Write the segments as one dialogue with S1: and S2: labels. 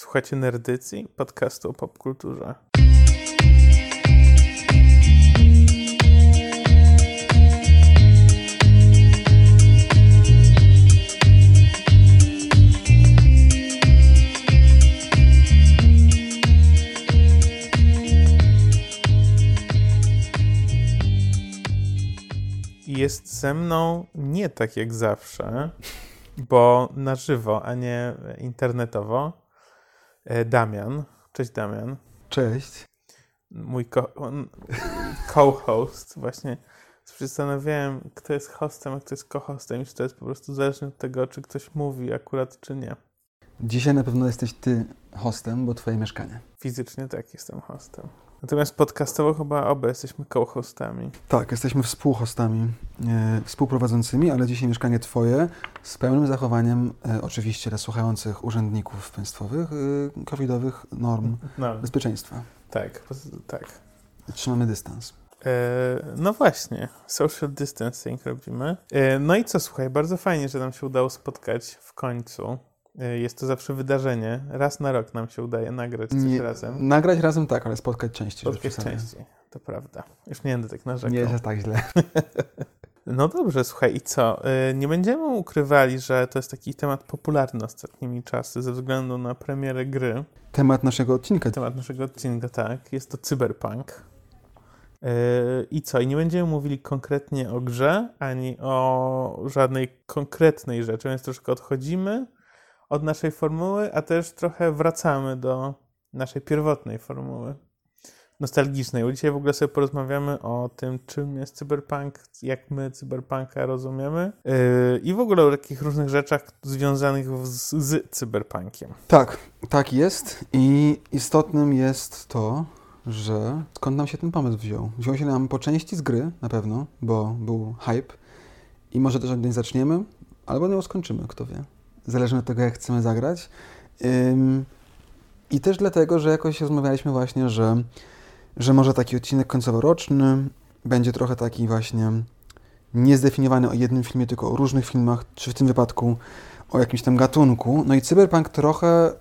S1: Słuchacie Nerdycji, podcastu o popkulturze. Jest ze mną nie tak jak zawsze, bo na żywo, a nie internetowo. E, Damian. Cześć Damian.
S2: Cześć.
S1: Mój co-host. Właśnie się zastanawiałem, kto jest hostem, a kto jest co-hostem i czy to jest po prostu zależne od tego, czy ktoś mówi akurat, czy nie.
S2: Dzisiaj na pewno jesteś ty hostem, bo twoje mieszkanie.
S1: Fizycznie tak jestem hostem. Natomiast podcastowo chyba oba jesteśmy co-hostami.
S2: Tak, jesteśmy współhostami, e, współprowadzącymi, ale dzisiaj mieszkanie twoje z pełnym zachowaniem e, oczywiście dla słuchających urzędników państwowych e, covidowych norm
S1: No,
S2: bezpieczeństwa.
S1: tak, tak.
S2: Trzymamy dystans.
S1: E, no właśnie, social distancing robimy. E, no i co, słuchaj, bardzo fajnie, że nam się udało spotkać w końcu. E, jest to zawsze wydarzenie. Raz na rok nam się udaje nagrać coś
S2: Nie-
S1: razem.
S2: Nagrać razem tak, ale spotkać częściej.
S1: Spotkać częściej, to prawda. Już nie będę tak narzekał.
S2: Nie jest tak źle.
S1: No dobrze, słuchaj, i co? E, Nie będziemy ukrywali, że to jest taki temat popularny ostatnimi czasy ze względu na premierę gry.
S2: Temat naszego odcinka.
S1: Temat naszego odcinka, tak. Jest to cyberpunk. Yy, I co? I nie będziemy mówili konkretnie o grze, ani o żadnej konkretnej rzeczy, więc troszkę odchodzimy od naszej formuły, a też trochę wracamy do naszej pierwotnej formuły. Nostalgicznej. Bo dzisiaj w ogóle sobie porozmawiamy o tym, czym jest cyberpunk, jak my cyberpunka rozumiemy yy, i w ogóle o takich różnych rzeczach związanych z, z cyberpunkiem.
S2: Tak, tak jest i istotnym jest to, że skąd nam się ten pomysł wziął. Wziął się nam po części z gry, na pewno, bo był hype i może też od niej zaczniemy, albo ją skończymy, kto wie. Zależy od tego, jak chcemy zagrać. I też dlatego, że jakoś rozmawialiśmy właśnie, że, że może taki odcinek końcowo-roczny będzie trochę taki właśnie niezdefiniowany o jednym filmie, tylko o różnych filmach, czy w tym wypadku o jakimś tam gatunku. No i cyberpunk trochę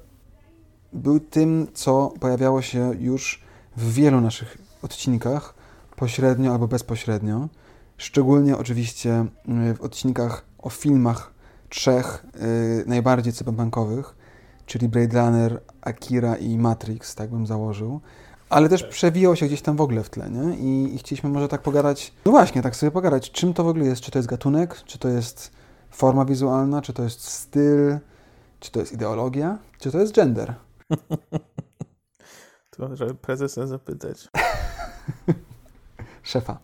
S2: był tym, co pojawiało się już w wielu naszych odcinkach, pośrednio albo bezpośrednio. Szczególnie oczywiście y, w odcinkach o filmach trzech y, najbardziej cyberpunkowych, czyli Blade Runner, Akira i Matrix, tak bym założył. Ale też przewijał się gdzieś tam w ogóle w tle, nie? I, I chcieliśmy może tak pogadać, no właśnie, tak sobie pogadać, czym to w ogóle jest, czy to jest gatunek, czy to jest forma wizualna, czy to jest styl, czy to jest ideologia, czy to jest gender.
S1: To, żeby prezesa zapytać.
S2: Szefa.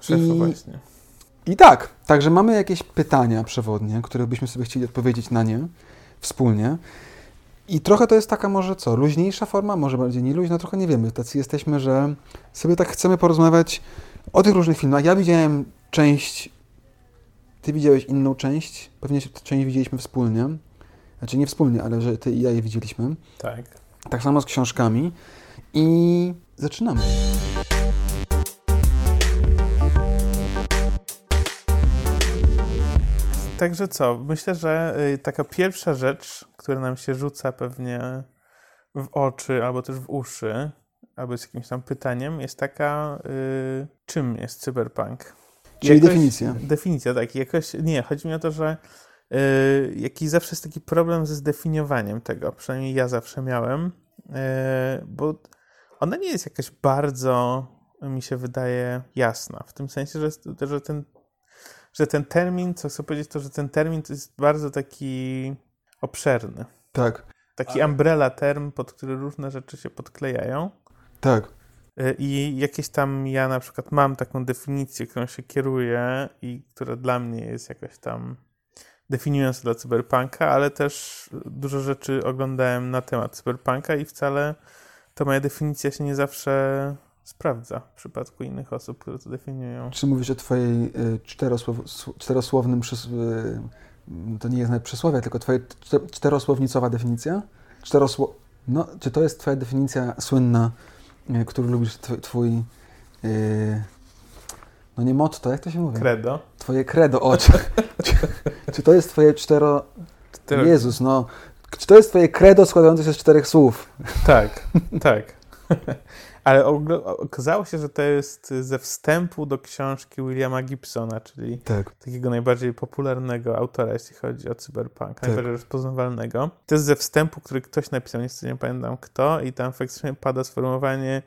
S1: Szefa
S2: I-
S1: właśnie.
S2: I tak, także mamy jakieś pytania przewodnie, które byśmy sobie chcieli odpowiedzieć na nie wspólnie. I trochę to jest taka może co, luźniejsza forma, może bardziej nieluźna, trochę nie wiemy. Tacy jesteśmy, że sobie tak chcemy porozmawiać o tych różnych filmach. Ja widziałem część, ty widziałeś inną część, pewnie tę część widzieliśmy wspólnie. Znaczy nie wspólnie, ale że ty i ja je widzieliśmy.
S1: Tak.
S2: Tak samo z książkami. I zaczynamy.
S1: Także co? Myślę, że y, taka pierwsza rzecz, która nam się rzuca pewnie w oczy albo też w uszy, albo z jakimś tam pytaniem, jest taka, y, czym jest cyberpunk?
S2: Czyli definicja.
S1: Definicja, tak. Jakoś, nie, chodzi mi o to, że y, jakiś zawsze jest taki problem ze zdefiniowaniem tego, przynajmniej ja zawsze miałem, y, bo ona nie jest jakaś bardzo, mi się wydaje, jasna. W tym sensie, że, że ten że ten termin, co chcę powiedzieć, to że ten termin to jest bardzo taki obszerny.
S2: Tak,
S1: Taki umbrella term, pod który różne rzeczy się podklejają.
S2: tak.
S1: Y, I jakieś tam ja na przykład mam taką definicję, którą się kieruję i która dla mnie jest jakaś tam definiująca dla cyberpunka, ale też dużo rzeczy oglądałem na temat cyberpunka i wcale ta moja definicja się nie zawsze sprawdza w przypadku innych osób, które to definiują.
S2: Czy mówisz o twojej y, czterosłow, sł- czterosłownym przys, y, to nie jest nawet przysłowie, tylko twoja czte- czterosłownicowa definicja? Czterosło, no, czy to jest twoja definicja słynna, y, którą lubisz, tw, twój, no nie motto, jak to się mówi?
S1: Credo.
S2: Twoje credo, o, czy, czy, czy to jest twoje cztero,
S1: Cztero-
S2: Jezus, no, Czy to jest twoje credo składające się z czterech słów?
S1: Tak, tak. Ale okazało się, że to jest ze wstępu do książki Williama Gibsona, czyli
S2: tak.
S1: takiego najbardziej popularnego autora, jeśli chodzi o cyberpunk, tak. najbardziej rozpoznawalnego. To jest ze wstępu, który ktoś napisał, niestety nie pamiętam kto, i tam faktycznie pada sformułowanie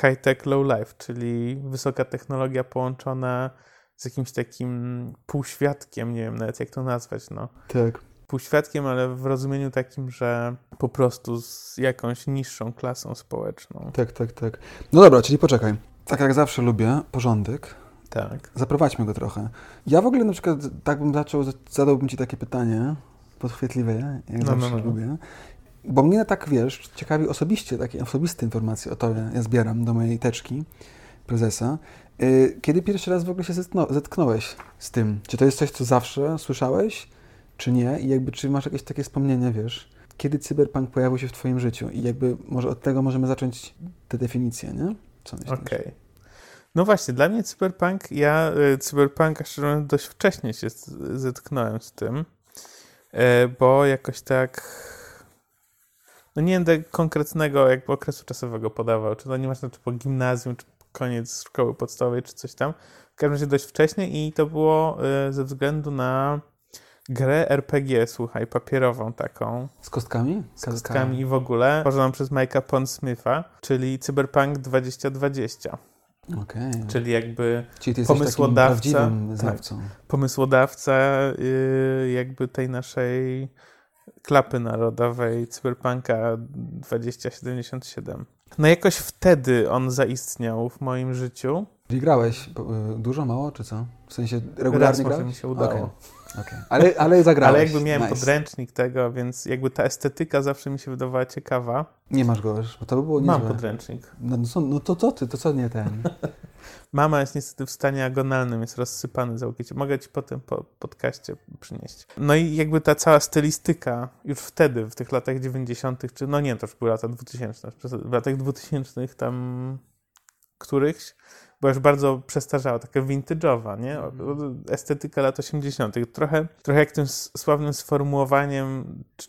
S1: high-tech, low-life, czyli wysoka technologia połączona z jakimś takim półświadkiem, nie wiem nawet jak to nazwać, no.
S2: Tak.
S1: Półświadkiem, ale w rozumieniu takim, że po prostu z jakąś niższą klasą społeczną.
S2: Tak, tak, tak. No dobra, czyli poczekaj. Tak jak zawsze lubię, porządek.
S1: Tak.
S2: Zaprowadźmy go trochę. Ja w ogóle na przykład tak bym zaczął, zadałbym ci takie pytanie, podchwytliwe, jak no, zawsze no, no. lubię. Bo mnie tak, wiesz, ciekawi osobiście, takie osobiste informacje o to ja zbieram do mojej teczki prezesa. Y, kiedy pierwszy raz w ogóle się zetknąłeś z tym? Czy to jest coś, co zawsze słyszałeś, czy nie? I jakby, czy masz jakieś takie wspomnienie, wiesz, kiedy cyberpunk pojawił się w twoim życiu? I jakby może od tego możemy zacząć tę definicję, nie?
S1: Co myślisz? Okej. Okay. No właśnie, dla mnie cyberpunk, ja y, cyberpunka szczerze dość wcześnie się zetknąłem z tym, y, bo jakoś tak no nie będę konkretnego jakby okresu czasowego podawał, czy to nie masz na czy po gimnazjum, czy koniec szkoły podstawowej, czy coś tam. W każdym razie dość wcześnie i to było y, ze względu na grę RPG, słuchaj, papierową taką.
S2: Z kostkami?
S1: Z kostkami i w ogóle, tworzoną przez Mike'a Pondsmitha, czyli Cyberpunk 2020.
S2: Okay.
S1: Czyli jakby
S2: Czyli
S1: pomysłodawca,
S2: tak,
S1: pomysłodawca yy, jakby tej naszej klapy narodowej Cyberpunka 2077. No jakoś wtedy on zaistniał w moim życiu.
S2: I grałeś y, dużo, mało, czy co? W sensie regularnie
S1: Raz mi się udało. Okay.
S2: Okay. Ale, ale zagrałeś.
S1: Ale jakby miałem nice. podręcznik tego, więc jakby ta estetyka zawsze mi się wydawała ciekawa.
S2: Nie masz go już, bo to by było niezłe.
S1: Mam podręcznik.
S2: No, no, no to co ty, to co nie ten?
S1: Mama jest niestety w stanie agonalnym, jest rozsypany całkowicie. Mogę ci potem po podcaście przynieść. No i jakby ta cała stylistyka już wtedy, w tych latach 90., czy no nie, to już były lata 2000, w latach 2000 tam którychś, była już bardzo przestarzała, taka vintage'owa, nie? Mhm. Estetyka lat 80. Trochę, trochę jak tym sławnym sformułowaniem,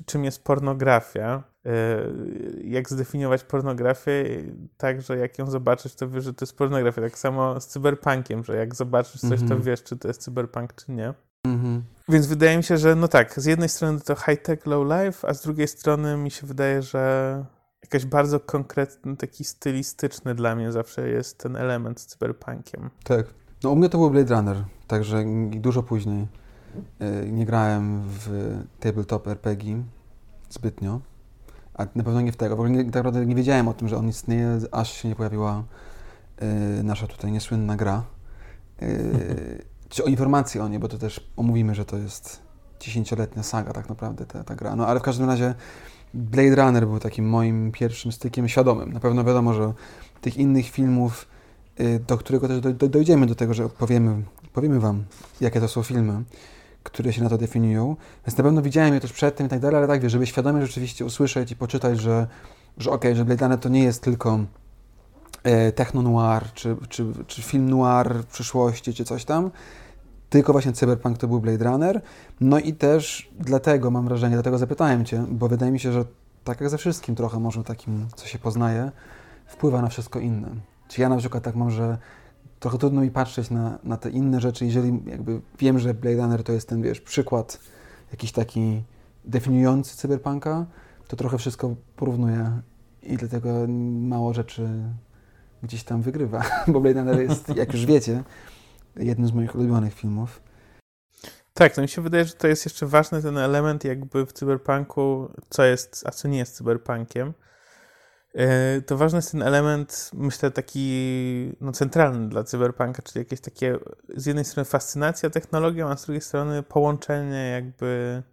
S1: czym jest pornografia. E, jak zdefiniować pornografię, tak, że jak ją zobaczysz, to wiesz, że to jest pornografia. Tak samo z cyberpunkiem, że jak zobaczysz coś, to mhm. wiesz, czy to jest cyberpunk, czy nie. Mhm. Więc wydaje mi się, że no tak, z jednej strony to high-tech, low-life, a z drugiej strony mi się wydaje, że jakaś bardzo konkretny, taki stylistyczny dla mnie zawsze jest ten element z cyberpunkiem.
S2: Tak. No u mnie to był Blade Runner, także dużo później. E, nie grałem w tabletop RPG zbytnio, a na pewno nie w tego. W ogóle nie, tak naprawdę nie wiedziałem o tym, że on istnieje, aż się nie pojawiła y, nasza tutaj niesłynna gra. Y, czy o informacji o niej, bo to też omówimy, że to jest dziesięcioletnia saga tak naprawdę ta, ta gra. No ale w każdym razie Blade Runner był takim moim pierwszym stykiem świadomym. Na pewno wiadomo, że tych innych filmów, y, do którego też dojdziemy do tego, że powiemy, powiemy Wam, jakie to są filmy, które się na to definiują. Więc na pewno widziałem je też przedtem i tak dalej, ale tak, żeby świadomie rzeczywiście usłyszeć i poczytać, że, że okej, okay, że Blade Runner to nie jest tylko e, techno-noir, czy, czy, czy film noir w przyszłości, czy coś tam, tylko właśnie Cyberpunk to był Blade Runner. No i też dlatego mam wrażenie, dlatego zapytałem Cię, bo wydaje mi się, że tak jak ze wszystkim trochę może takim, co się poznaje, wpływa na wszystko inne. Czy ja na przykład tak mam, że trochę trudno mi patrzeć na, na te inne rzeczy, jeżeli jakby wiem, że Blade Runner to jest ten, wiesz, przykład jakiś taki definiujący cyberpunka, to trochę wszystko porównuję i dlatego mało rzeczy gdzieś tam wygrywa, bo Blade Runner jest, jak już wiecie, jednym z moich ulubionych filmów.
S1: Tak, to mi się wydaje, że to jest jeszcze ważny ten element jakby w cyberpunku, co jest, a co nie jest cyberpunkiem. E, to ważny jest ten element, myślę, taki no, centralny dla cyberpunka, czyli jakieś takie z jednej strony fascynacja technologią, a z drugiej strony połączenie jakby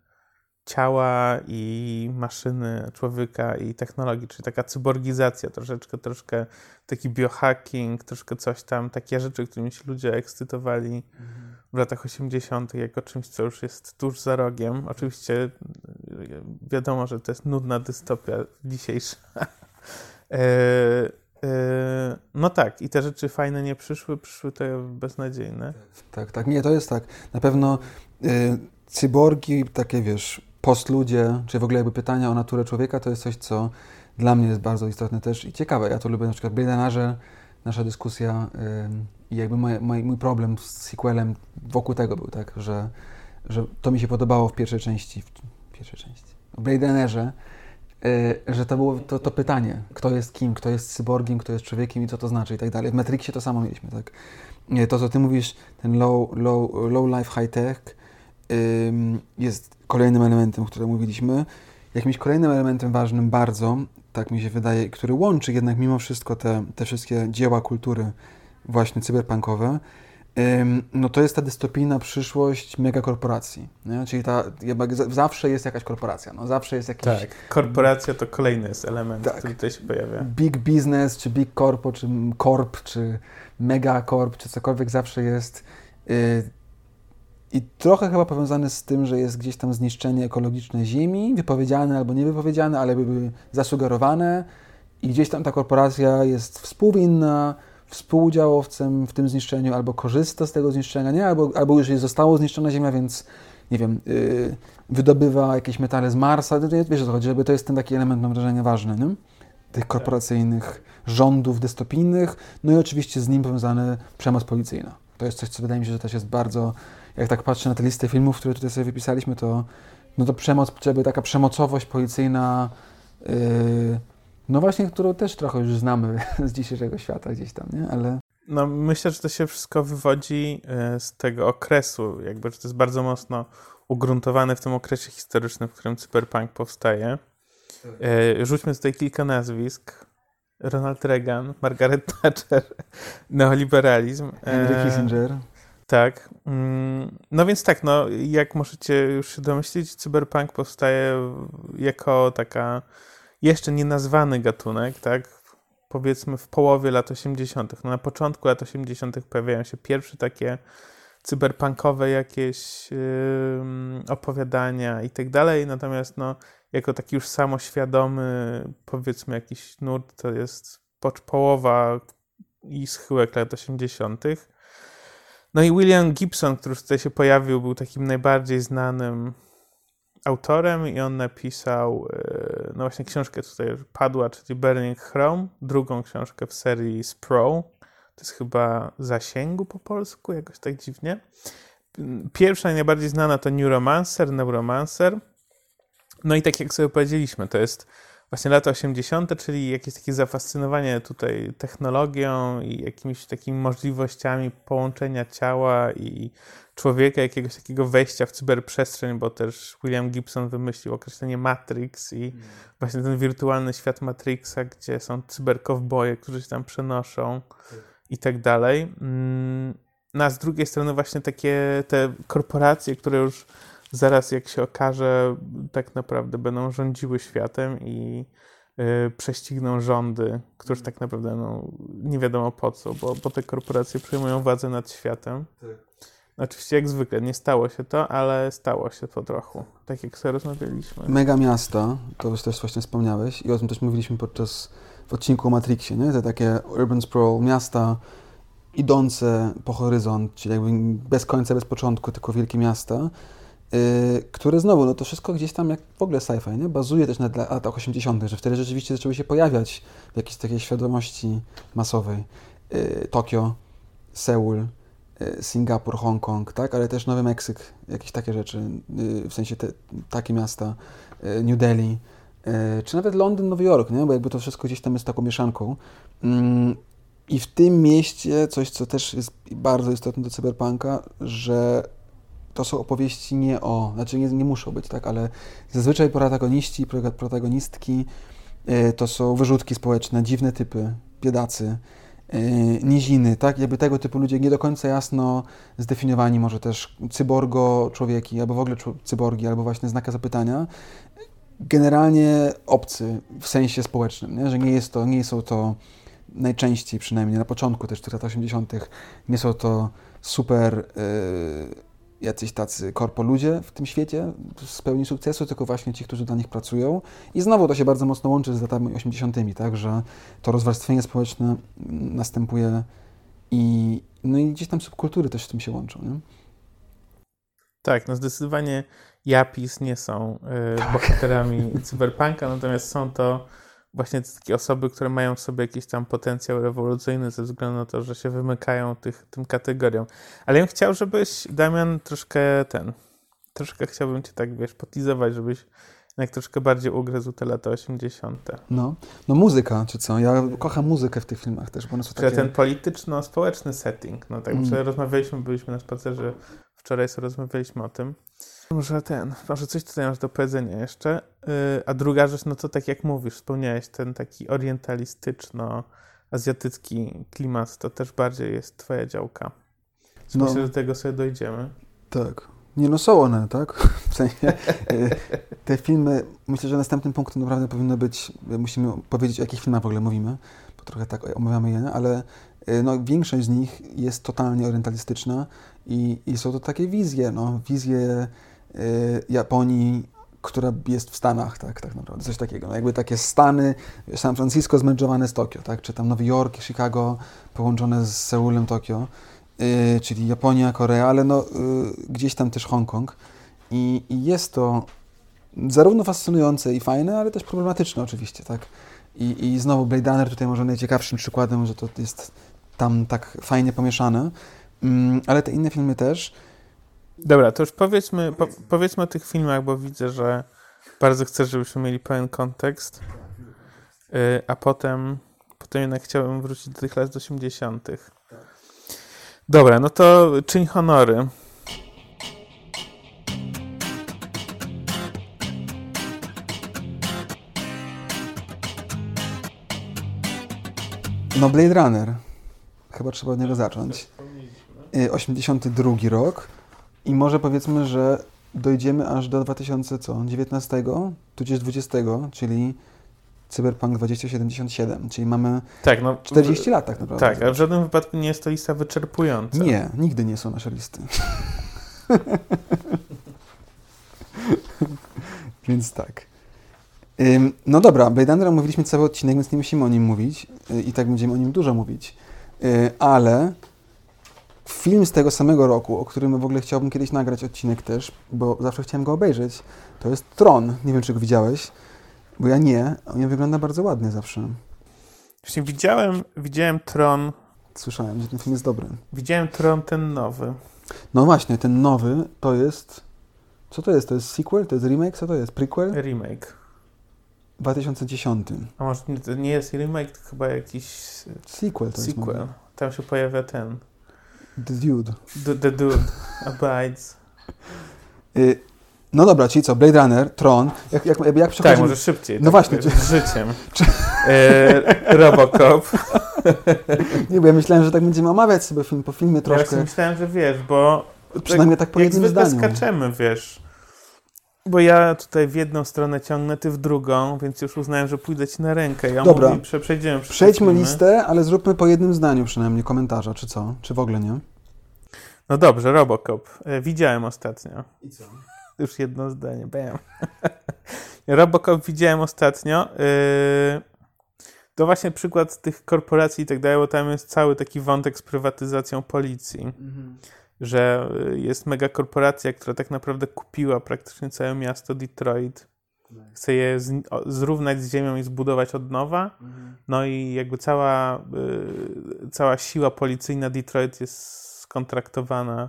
S1: ciała i maszyny, człowieka i technologii, czyli taka cyborgizacja troszeczkę, troszkę taki biohacking, troszkę coś tam, takie rzeczy, którymi się ludzie ekscytowali w latach 80. jako czymś, co już jest tuż za rogiem. Oczywiście wiadomo, że to jest nudna dystopia dzisiejsza. e, e, no tak, i te rzeczy fajne nie przyszły, przyszły te beznadziejne.
S2: Tak, tak, nie, to jest tak. Na pewno y, cyborgi, takie wiesz, postludzie, czy w ogóle jakby pytania o naturę człowieka, to jest coś, co dla mnie jest bardzo istotne też i ciekawe. Ja to lubię na przykład Blade nasza dyskusja i jakby mój, mój problem z sequelem wokół tego był, tak, że, że to mi się podobało w pierwszej części, w pierwszej części, w Blade Runnerze, y, że to było to, to pytanie, kto jest kim, kto jest cyborgiem, kto jest człowiekiem i co to znaczy i tak dalej. W Matrixie to samo mieliśmy, tak. To, co ty mówisz, ten low, low, low life, high tech jest kolejnym elementem, o którym mówiliśmy. Jakimś kolejnym elementem ważnym bardzo, tak mi się wydaje, który łączy jednak mimo wszystko te, te wszystkie dzieła kultury właśnie cyberpunkowe, no to jest ta dystopijna przyszłość megakorporacji. Nie? Czyli ta, zawsze jest jakaś korporacja, no zawsze jest jakiś...
S1: Tak, korporacja to kolejny jest element, tak. który tutaj się pojawia.
S2: Big business, czy big corpo, czy corp, czy megacorp, czy cokolwiek zawsze jest... I trochę chyba powiązane z tym, że jest gdzieś tam zniszczenie ekologiczne Ziemi, wypowiedziane albo niewypowiedziane, ale były zasugerowane, i gdzieś tam ta korporacja jest współwinna, współudziałowcem w tym zniszczeniu, albo korzysta z tego zniszczenia, nie? Albo, albo już jest, została zniszczona Ziemia, więc nie wiem, yy, wydobywa jakieś metale z Marsa. Wiesz o co chodzi, żeby to jest ten taki element, mam wrażenie, ważny, nie? Tych korporacyjnych rządów dystopijnych, no i oczywiście z nim powiązany przemoc policyjna. To jest coś, co wydaje mi się, że też jest bardzo jak tak patrzę na tę listę filmów, które tutaj sobie wypisaliśmy, to no to przemoc, jakby taka przemocowość policyjna, yy, no właśnie, którą też trochę już znamy z dzisiejszego świata gdzieś tam, nie? Ale...
S1: No myślę, że to się wszystko wywodzi yy, z tego okresu, jakby, że to jest bardzo mocno ugruntowane w tym okresie historycznym, w którym cyberpunk powstaje. Yy, rzućmy tutaj kilka nazwisk. Ronald Reagan, Margaret Thatcher, neoliberalizm.
S2: Henry yy, Kissinger.
S1: Tak. Mm, no więc tak, no jak możecie już się domyślić, cyberpunk powstaje jako taka jeszcze nienazwany gatunek, tak? Powiedzmy w połowie lat 80. No na początku lat 80. pojawiają się pierwsze takie cyberpunkowe jakieś yy, opowiadania i tak dalej, natomiast no jako taki już samoświadomy powiedzmy jakiś nurt to jest połowa i schyłek lat 80. No i William Gibson, który tutaj się pojawił, był takim najbardziej znanym autorem i on napisał e, no właśnie książkę tutaj padła, czyli Burning Chrome, drugą książkę w serii Spro. To jest chyba Zasięgu po polsku, jakoś tak dziwnie. Pierwsza najbardziej znana to Neuromancer, Neuromancer. No i tak jak sobie powiedzieliśmy, to jest właśnie lata 80., czyli jakieś takie zafascynowanie tutaj technologią i jakimiś takimi możliwościami połączenia ciała i człowieka, jakiegoś takiego wejścia w cyberprzestrzeń, bo też William Gibson wymyślił określenie Matrix i mm. właśnie ten wirtualny świat Matrixa, gdzie są cyberkowboje, którzy się tam przenoszą i tak dalej. Mm, no a z drugiej strony właśnie takie te korporacje, które już zaraz jak się okaże, tak naprawdę będą rządziły światem i y, prześcigną rządy, które tak naprawdę no, nie wiadomo po co, bo, bo te korporacje przejmują władzę nad światem. Tak. Oczywiście jak zwykle nie stało się to, ale stało się po trochu, tak jak sobie rozmawialiśmy.
S2: Mega miasta, to już też właśnie wspomniałeś i o tym też mówiliśmy podczas w odcinku o Matrixie, nie? Te takie urban sprawl, miasta idące po horyzont, czyli jakby bez końca, bez początku, tylko wielkie miasta które znowu, no to wszystko gdzieś tam jak w ogóle sci-fi, nie? Bazuje też na latach 80., że wtedy rzeczywiście zaczęły się pojawiać w jakiejś takiej świadomości masowej. Yy, Tokio, Seul, yy, Singapur, Hongkong, tak? Ale też Nowy Meksyk, jakieś takie rzeczy, w sensie te, takie miasta, New Delhi, czy nawet Londyn, Nowy Jork, nie? Bo jakby to wszystko gdzieś tam jest taką mieszanką. Mm, I w tym mieście coś, co też jest bardzo istotne do cyberpunka, że to są opowieści nie o, znaczy nie, nie muszą być, tak, ale zazwyczaj protagoniści, protagonistki y, to są wyrzutki społeczne, dziwne typy, biedacy, y, niziny, tak, jakby tego typu ludzie nie do końca jasno zdefiniowani, może też cyborgo człowieki, albo w ogóle cyborgi, albo właśnie znaka zapytania, generalnie obcy w sensie społecznym, nie? że nie, jest to, nie są to najczęściej przynajmniej na początku też tych lat 80. nie są to super yy, jacyś tacy korpo ludzie w tym świecie z pełni sukcesu, tylko właśnie ci, którzy dla nich pracują. I znowu to się bardzo mocno łączy z latami 80., tak, że to rozwarstwienie społeczne następuje i, no i gdzieś tam subkultury też z tym się łączą. Nie?
S1: Tak, no zdecydowanie Japis nie są y, bohaterami cyberpunka, natomiast są to właśnie takie osoby, które mają w sobie jakiś tam potencjał rewolucyjny ze względu na to, że się wymykają tych, tym kategoriom. Ale ja bym chciał, żebyś, Damian, troszkę ten, troszkę chciałbym cię tak, wiesz, potizować, żebyś jak troszkę bardziej ugryzł te lata 80.
S2: No, no muzyka, czy co? Ja kocham muzykę w tych filmach też, bo one są takie...
S1: ten polityczno-społeczny setting, no tak, mm. rozmawialiśmy, byliśmy na spacerze, wczoraj sobie rozmawialiśmy o tym. Może ten, może coś tutaj masz do powiedzenia jeszcze. Yy, a druga rzecz, no to tak jak mówisz, wspomniałeś, ten taki orientalistyczno-azjatycki klimat, to też bardziej jest twoja działka. No. Myślę, że do tego sobie dojdziemy.
S2: Tak. Nie no, są one, tak? W sensie, y, te filmy, myślę, że następnym punktem naprawdę powinno być, musimy powiedzieć, o jakich filmach w ogóle mówimy, bo trochę tak omawiamy je, ale y, no, większość z nich jest totalnie orientalistyczna i, i są to takie wizje, no, wizje Japonii, która jest w Stanach, tak, tak naprawdę, coś takiego. No, jakby takie Stany, San Francisco zmęczowane z Tokio, tak, czy tam Nowy Jork, Chicago połączone z Seulem, Tokio. Y, czyli Japonia, Korea, ale no, y, gdzieś tam też Hongkong. I, I, jest to zarówno fascynujące i fajne, ale też problematyczne oczywiście, tak? I, I znowu Blade Runner tutaj może najciekawszym przykładem, że to jest tam tak fajnie pomieszane, mm, ale te inne filmy też.
S1: Dobra, to już powiedzmy, po, powiedzmy o tych filmach, bo widzę, że bardzo chcę, żebyśmy mieli pełen kontekst, y, a potem, potem jednak chciałbym wrócić do tych lat 80. Dobra, no to czyń honory.
S2: No Blade Runner. Chyba trzeba od niego zacząć. 82 y, rok. I może powiedzmy, że dojdziemy aż do 2019, tudzież 20, czyli Cyberpunk 2077, czyli mamy tak, no, 40 lat tak naprawdę.
S1: Tak, a w żadnym wypadku nie jest to lista wyczerpująca.
S2: Nie, nigdy nie są nasze listy. więc tak. No dobra, Blade Runner mówiliśmy cały odcinek, więc nie musimy o nim mówić y, i tak będziemy o nim dużo mówić, y, ale film z tego samego roku, o którym w ogóle chciałbym kiedyś nagrać odcinek też, bo zawsze chciałem go obejrzeć, to jest Tron. Nie wiem, czy go widziałeś. Bo ja nie, on wygląda bardzo ładnie zawsze.
S1: Właśnie widziałem, widziałem Tron.
S2: Słyszałem, że ten film jest dobry.
S1: Widziałem Tron ten nowy.
S2: No właśnie, ten nowy to jest... Co to jest? To jest sequel? To jest remake? Co to jest? Prequel?
S1: Remake.
S2: 2010.
S1: A może to nie jest remake, to chyba jakiś...
S2: Sequel to
S1: sequel. jest. Tam się pojawia ten...
S2: The Dude.
S1: The, the Dude abides.
S2: Y no dobra, czyli co? Blade Runner, Tron. Jak, jak, jak
S1: przechodzimy... Tak, może szybciej.
S2: No tak, właśnie.
S1: Czy... Z życiem. e, Robocop.
S2: Nie, bo ja myślałem, że tak będziemy omawiać sobie film po filmie troszkę.
S1: Ja myślałem, że wiesz, bo...
S2: Przynajmniej tak, tak po jednym zdaniu.
S1: skaczemy, wiesz. Bo ja tutaj w jedną stronę ciągnę, ty w drugą, więc już uznałem, że pójdę ci na rękę. Ja
S2: Dobra,
S1: mówi, prze, przejdziemy
S2: Przejdźmy listę, ale zróbmy po jednym zdaniu przynajmniej komentarza, czy co? Czy w ogóle nie?
S1: No dobrze, Robocop. E, widziałem ostatnio.
S2: I co?
S1: Już jedno zdanie, bam. Robocop widziałem ostatnio. Yy, to właśnie przykład tych korporacji i tak dalej, bo tam jest cały taki wątek z prywatyzacją policji. Mhm. Że jest mega korporacja, która tak naprawdę kupiła praktycznie całe miasto Detroit. Chce je z, zrównać z ziemią i zbudować od nowa. Mhm. No i jakby cała, yy, cała siła policyjna Detroit jest skontraktowana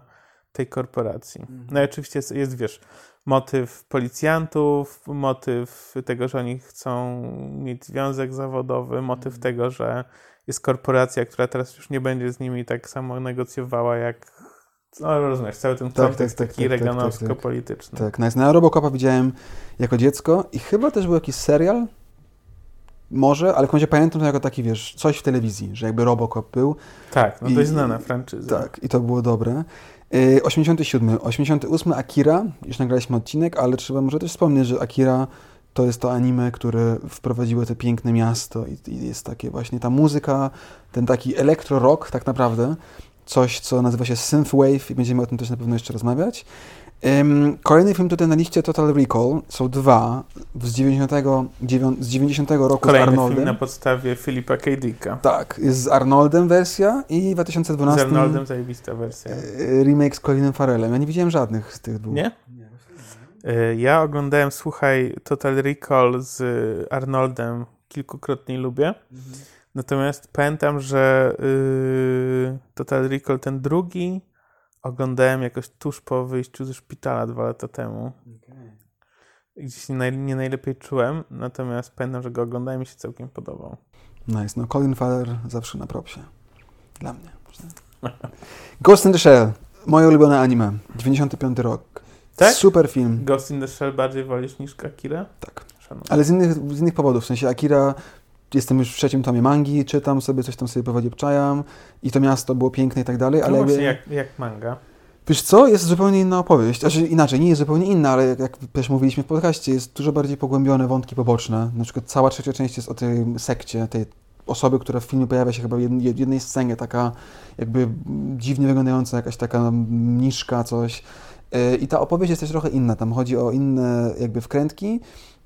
S1: tej korporacji. Mhm. No i oczywiście jest, jest, wiesz, motyw policjantów, motyw tego, że oni chcą mieć związek zawodowy, motyw mhm. tego, że jest korporacja, która teraz już nie będzie z nimi tak samo negocjowała jak no rozumiesz, cały ten tak, kontekst tak, tak, taki tak, tak, reganowsko-polityczny.
S2: Tak, tak. Na Robocopa widziałem jako dziecko i chyba też był jakiś serial, może, ale w pamiętam to jako taki, wiesz, coś w telewizji, że jakby Robocop był.
S1: Tak, no dość znana franczyza.
S2: Tak, i to było dobre. 87. Y, 88. Akira, już nagraliśmy odcinek, ale trzeba może też wspomnieć, że Akira to jest to anime, które wprowadziło te piękne miasto i, i jest takie właśnie ta muzyka, ten taki elektro-rock tak naprawdę, coś, co nazywa się synthwave i będziemy o tym też na pewno jeszcze rozmawiać. Um, kolejny film tutaj na liście Total Recall są dwa z 90, z 90 roku
S1: Kolejny
S2: z Arnoldem.
S1: film na podstawie Filipa K. Dicka.
S2: Tak, jest z Arnoldem wersja i w 2012
S1: z Arnoldem zajebista wersja.
S2: E, remake z Colinem Farrellem. Ja nie widziałem żadnych z tych dwóch.
S1: Nie? Y, Ja oglądałem, słuchaj, Total Recall z Arnoldem, kilkukrotnie lubię. Natomiast pamiętam, że y, Total Recall ten drugi oglądałem jakoś tuż po wyjściu ze szpitala dwa lata temu. Gdzieś nie, naj, nie najlepiej czułem, natomiast pamiętam, że go oglądałem i mi się całkiem podobał.
S2: Nice. No Colin Farrell zawsze na propsie. Dla mnie. Ghost in the Shell. Moje ulubione anime. 95 rok.
S1: Tak?
S2: Super film.
S1: Ghost in the Shell bardziej wolisz niż Akira?
S2: Tak.
S1: Szanuję.
S2: Ale z innych, z innych powodów. W sensie Akira, jestem już w trzecim tomie mangi, czytam sobie, coś tam sobie powoli obczajam i to miasto było piękne i tak dalej,
S1: No
S2: ale
S1: właśnie,
S2: jakby,
S1: jak, jak manga.
S2: wiesz co, jest zupełnie inna opowieść. Znaczy inaczej, nie jest zupełnie inna, ale jak, jak też mówiliśmy w podcaście, jest dużo bardziej pogłębione wątki poboczne. Na przykład cała trzecia część jest o tej sekcie, tej osoby, która w filmie pojawia się chyba w jed- jednej scenie, taka jakby dziwnie wyglądająca, jakaś taka mniszka, coś. Yy, I ta opowieść jest też trochę inna, tam chodzi o inne jakby wkrętki.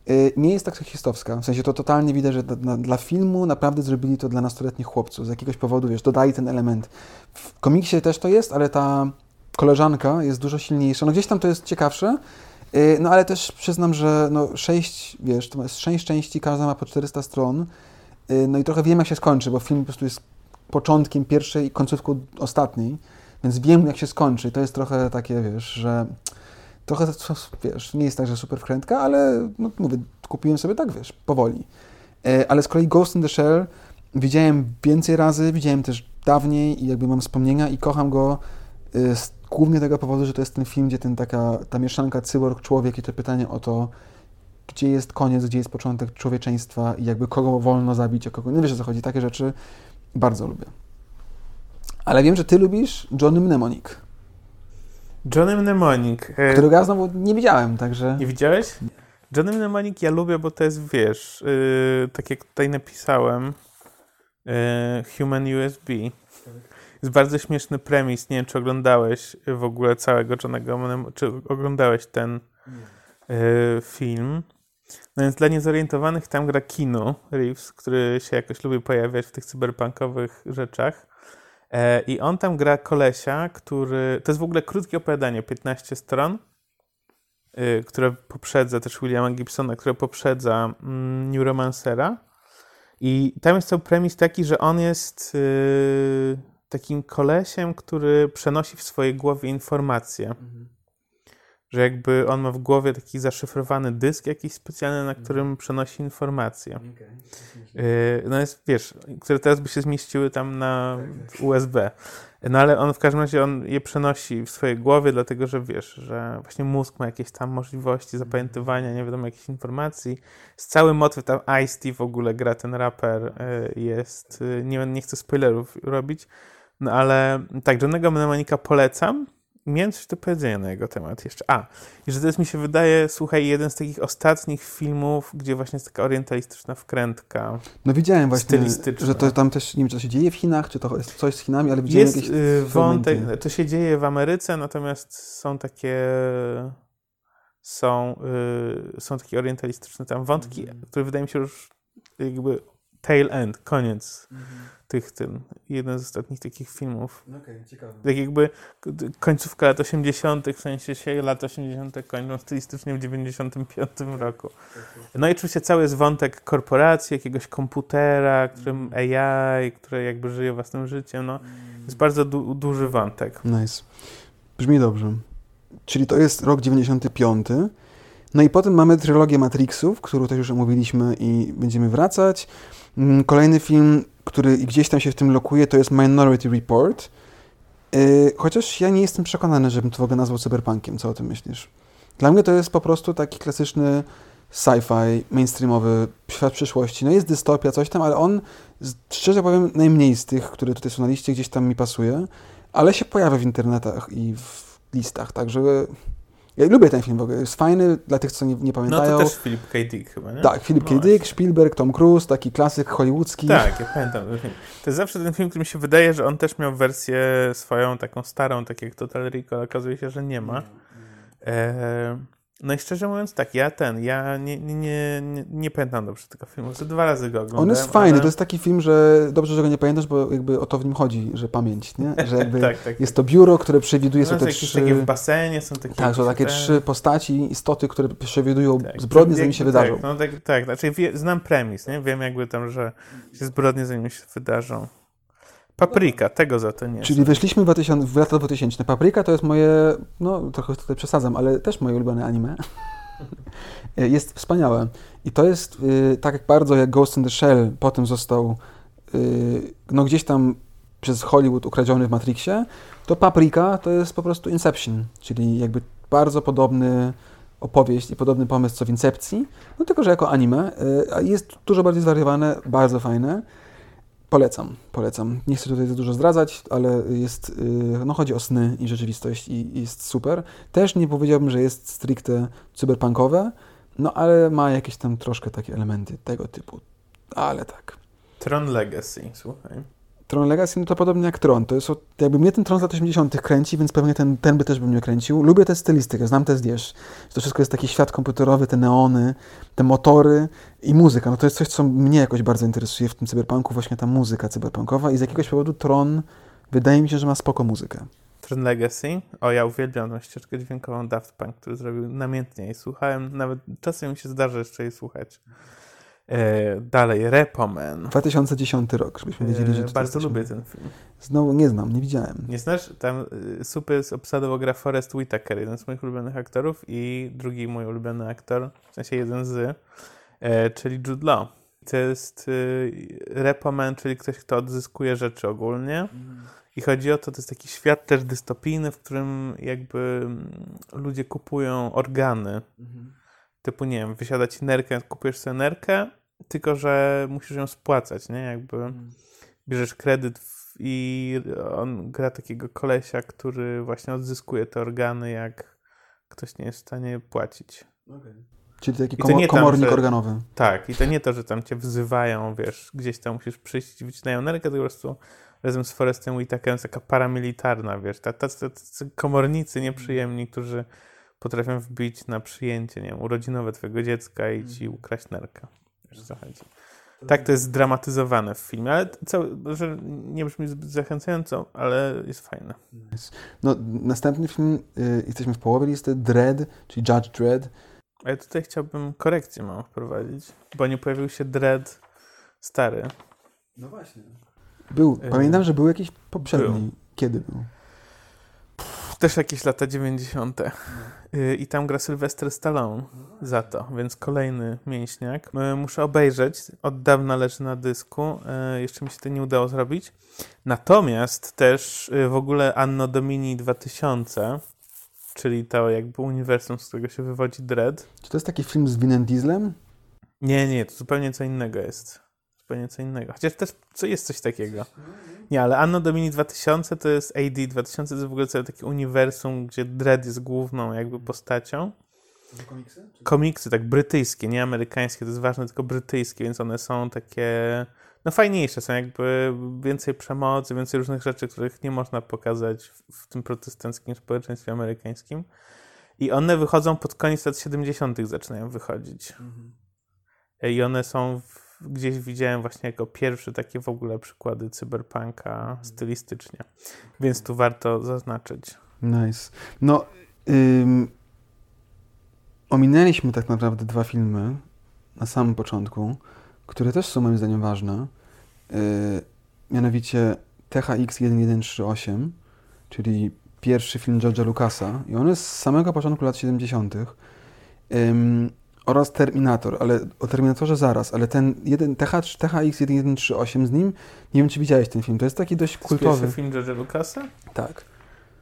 S2: Yy, Nie jest tak seksistowska, w sensie to totalnie widać, że dla- dla, filmu naprawdę zrobili to dla nastoletnich chłopców. Z jakiegoś powodu, wiesz, dodali ten element. W komiksie też to jest, ale ta koleżanka jest dużo silniejsza. No gdzieś tam to jest ciekawsze, yy, no ale też przyznam, że no sześć, wiesz, to jest sześć części, każda ma po 400 stron, yy, no i trochę wiem jak się skończy, bo film po prostu jest początkiem pierwszej i końcówką ostatniej, więc wiem jak się skończy. To jest trochę takie, wiesz, że trochę, wiesz, nie jest tak, że super wkrętka, ale no, mówię, kupiłem sobie tak, wiesz, powoli. E, ale z kolei Ghost in the Shell widziałem więcej razy, widziałem też dawniej i jakby mam wspomnienia i kocham go e, z głównie tego powodu, że to jest ten film, gdzie ten taka, ta mieszanka cyborg-człowiek i to pytanie o to, gdzie jest koniec, gdzie jest początek człowieczeństwa i jakby kogo wolno zabić, a kogo... No wiesz o co chodzi, takie rzeczy bardzo lubię. Ale wiem, że ty lubisz Johnny Mnemonic,
S1: Johnny Mnemonic. e,
S2: którego ja znowu nie widziałem, także...
S1: Nie widziałeś? Johnny Mnemonic ja lubię, bo to jest, wiesz, yy, tak jak tutaj napisałem, yy, Human USB. Jest bardzo śmieszny premis. Nie wiem, czy oglądałeś w ogóle całego Johnnego Mnemonic, czy oglądałeś ten yy, film. No więc dla niezorientowanych tam gra Kino Reeves, który się jakoś lubi pojawiać w tych cyberpunkowych rzeczach. E, I on tam gra kolesia, który. To jest w ogóle krótkie opowiadanie, 15 stron, y, które poprzedza też Williama Gibsona, które poprzedza mm, Neuromancera. I tam jest cały premis taki, że on jest y, takim kolesiem, który przenosi w swojej głowie informacje. Że jakby on ma w głowie taki zaszyfrowany dysk jakiś specjalny, na którym przenosi informacje. Yy, no jest, wiesz, które teraz by się zmieściły tam na USB. No ale on w każdym razie on je przenosi w swojej głowie, dlatego że wiesz, że właśnie mózg ma jakieś tam możliwości zapamiętywania, nie wiadomo, jakichś informacji. Z cały motyw tam Ice-T w ogóle gra ten raper yy, jest, yy, nie, nie chcę spoilerów robić, no ale tak, Johnego Mnemonika polecam. Miałem coś do powiedzenia na jego temat jeszcze. A, i że to jest mi się wydaje, słuchaj, jeden z takich ostatnich filmów, gdzie właśnie jest taka orientalistyczna wkrętka.
S2: No widziałem właśnie, że to tam też, nie wiem, czy to się dzieje w Chinach, czy to jest coś z Chinami, ale widziałem
S1: Jest
S2: jakieś
S1: y, wątek,
S2: fragmenty.
S1: to się dzieje w Ameryce, natomiast są takie są, y, są takie orientalistyczne tam wątki,
S2: Mhm.
S1: które wydaje mi się już jakby tail end, koniec
S2: Mhm.
S1: tych tym, jeden z ostatnich takich filmów.
S2: No Okej, ciekawe.
S1: Tak jakby końcówka lat 80., w sensie się lat 80. kończą stylistycznie w 95 roku. No i oczywiście cały jest wątek korporacji, jakiegoś komputera, którym AI, które jakby żyje własnym życiem. No, jest bardzo du- duży wątek.
S2: Nice. Brzmi dobrze. Czyli to jest rok 95. No i potem mamy trylogię Matrixów, którą też już omówiliśmy i będziemy wracać. Mm, Kolejny film, który gdzieś tam się w tym lokuje, to jest Minority Report. Yy, chociaż ja nie jestem przekonany, żebym to w ogóle nazwał cyberpunkiem. Co o tym myślisz? Dla mnie to jest po prostu taki klasyczny sci-fi, mainstreamowy, świat przyszłości. No jest dystopia, coś tam, ale on, szczerze powiem, najmniej z tych, które tutaj są na liście, gdzieś tam mi pasuje, ale się pojawia w internetach i w listach, także ja lubię ten film w ogóle. Jest fajny dla tych, co nie, nie
S1: No
S2: pamiętają.
S1: to też Philip K. Dick chyba, nie?
S2: Tak, Philip K.
S1: No
S2: Dick,
S1: właśnie.
S2: Spielberg, Tom Cruise, taki klasyk hollywoodzki.
S1: Tak, ja pamiętam ten film. To jest zawsze ten film, który mi się wydaje, że on też miał wersję swoją taką starą, tak jak Total Recall, okazuje się, że nie ma. E, No i szczerze mówiąc tak, ja ten, ja nie, nie, nie, nie pamiętam dobrze tego filmu, że dwa razy go oglądałem.
S2: On jest fajny,
S1: ale...
S2: to jest taki film, że dobrze, że go nie pamiętasz, bo jakby o to w nim chodzi, że pamięć, nie? Że jakby
S1: tak, tak.
S2: jest to biuro, które przewiduje,
S1: No,
S2: są te trzy...
S1: takie w basenie, są takie...
S2: Tak, są takie trzy postaci, istoty, które przewidują
S1: tak.
S2: zbrodnie, zanim się
S1: tak,
S2: wydarzą.
S1: No tak, tak, znaczy wie, znam premis, nie? Wiem jakby tam, że się zbrodnie zanim się wydarzą. Paprika, tego za to nie
S2: Czyli
S1: znam.
S2: weszliśmy w, 2000, w lata 2000. Paprika to jest moje, no trochę tutaj przesadzam, ale też moje ulubione anime. jest wspaniałe. I to jest y, tak jak bardzo jak Ghost in the Shell potem został y, no gdzieś tam przez Hollywood ukradziony w Matrixie, to Paprika to jest po prostu Inception, czyli jakby bardzo podobny opowieść i podobny pomysł co w Incepcji, no tylko, że jako anime. Y, jest dużo bardziej zwariowane, bardzo fajne. Polecam, polecam. Nie chcę tutaj za dużo zdradzać, ale jest, y, no chodzi o sny i rzeczywistość i, i jest super. Też nie powiedziałbym, że jest stricte cyberpunkowe, no ale ma jakieś tam troszkę takie elementy tego typu. Ale tak.
S1: Tron Legacy, słuchaj.
S2: Tron Legacy, no to podobnie jak Tron. To jest, jakby mnie ten Tron z lat 80 kręci, więc pewnie ten, ten by też by mnie kręcił. Lubię tę stylistykę, znam tę wiesz. To wszystko jest taki świat komputerowy, te neony, te motory i muzyka. No to jest coś, co mnie jakoś bardzo interesuje w tym cyberpunku, właśnie ta muzyka cyberpunkowa i z jakiegoś powodu Tron wydaje mi się, że ma spoko muzykę.
S1: Tron Legacy. O, ja uwielbiam tą ścieżkę dźwiękową Daft Punk, który zrobił namiętnie i słuchałem, nawet czasem mi się zdarza jeszcze jej słuchać. E, dalej, Repoman.
S2: 2010 rok, żebyśmy wiedzieli, że
S1: E, bardzo lubię ten film.
S2: Znowu nie znam, nie widziałem.
S1: Nie znasz? Tam y, super jest obsadowo gra Forrest Whitaker, jeden z moich ulubionych aktorów i drugi mój ulubiony aktor, w sensie jeden z, e, czyli Jude Law. To jest y, repoman, czyli ktoś, kto odzyskuje rzeczy ogólnie. I chodzi o to, to jest taki świat też dystopijny, w którym jakby mm, ludzie kupują organy. Typu, nie wiem, wysiada ci nerkę, kupujesz sobie nerkę, tylko że musisz ją spłacać, nie? Jakby bierzesz kredyt w, i on gra takiego kolesia, który właśnie odzyskuje te organy, jak ktoś nie jest w stanie płacić.
S2: Czyli taki komo-
S1: nie tam,
S2: komornik
S1: że-
S2: organowy.
S1: Tak, i to nie to, że tam cię wzywają, wiesz, gdzieś tam musisz przyjść i wycinają nerkę, tylko po prostu razem z Forestem Whitakerem jest taka paramilitarna, wiesz, ta- tacy tacy komornicy nieprzyjemni, którzy potrafią wbić na przyjęcie, nie wiem, urodzinowe twojego dziecka i ci ukraść nerkę. Wiesz, o co chodzi. Tak to jest zdramatyzowane w filmie, ale cały, że nie brzmi zbyt zachęcająco, ale jest fajne.
S2: No, następny film, y, jesteśmy w połowie listy, Dread, czyli Judge Dread.
S1: A ja tutaj chciałbym korekcję mam wprowadzić, bo nie pojawił się Dread stary.
S2: No właśnie. Był,
S1: Y,
S2: pamiętam, że był jakiś poprzedni.
S1: był.
S2: Kiedy był?
S1: Też jakieś lata 90. Y, I tam gra Sylwester Stallone za to, więc kolejny mięśniak. Y, Muszę obejrzeć, od dawna leży na dysku, y, jeszcze mi się to nie udało zrobić. Natomiast też w ogóle Anno Domini 2000, czyli to jakby uniwersum, z którego się wywodzi Dread.
S2: Czy to jest taki film z Vinem Dieslem?
S1: Nie, nie, to zupełnie co innego jest. Zupełnie co innego. Chociaż też co jest coś takiego. Nie, ale Anno Domini 2000 to jest AD 2000, to jest w ogóle całe takie uniwersum, gdzie Dread jest główną jakby postacią. Komiksy, tak brytyjskie, nie amerykańskie, to jest ważne, tylko brytyjskie, więc one są takie, no fajniejsze, są jakby więcej przemocy, więcej różnych rzeczy, których nie można pokazać w, w tym protestanckim społeczeństwie amerykańskim. I one wychodzą pod koniec lat 70. zaczynają wychodzić. I one są w, gdzieś widziałem właśnie jako pierwsze takie w ogóle przykłady cyberpunka stylistycznie. Więc tu warto zaznaczyć.
S2: Nice. No, ym, ominęliśmy tak naprawdę dwa filmy na samym początku, które też są moim zdaniem ważne. Yy, mianowicie THX 1138, czyli pierwszy film George'a Lucasa i on jest z samego początku lat 70. Ym, oraz Terminator, ale o Terminatorze zaraz, ale ten jeden, TH, THX 1138 z nim, nie wiem czy widziałeś ten film, to jest taki dość
S1: To jest
S2: kultowy.
S1: pierwszy film George'a Lucasa?
S2: Tak.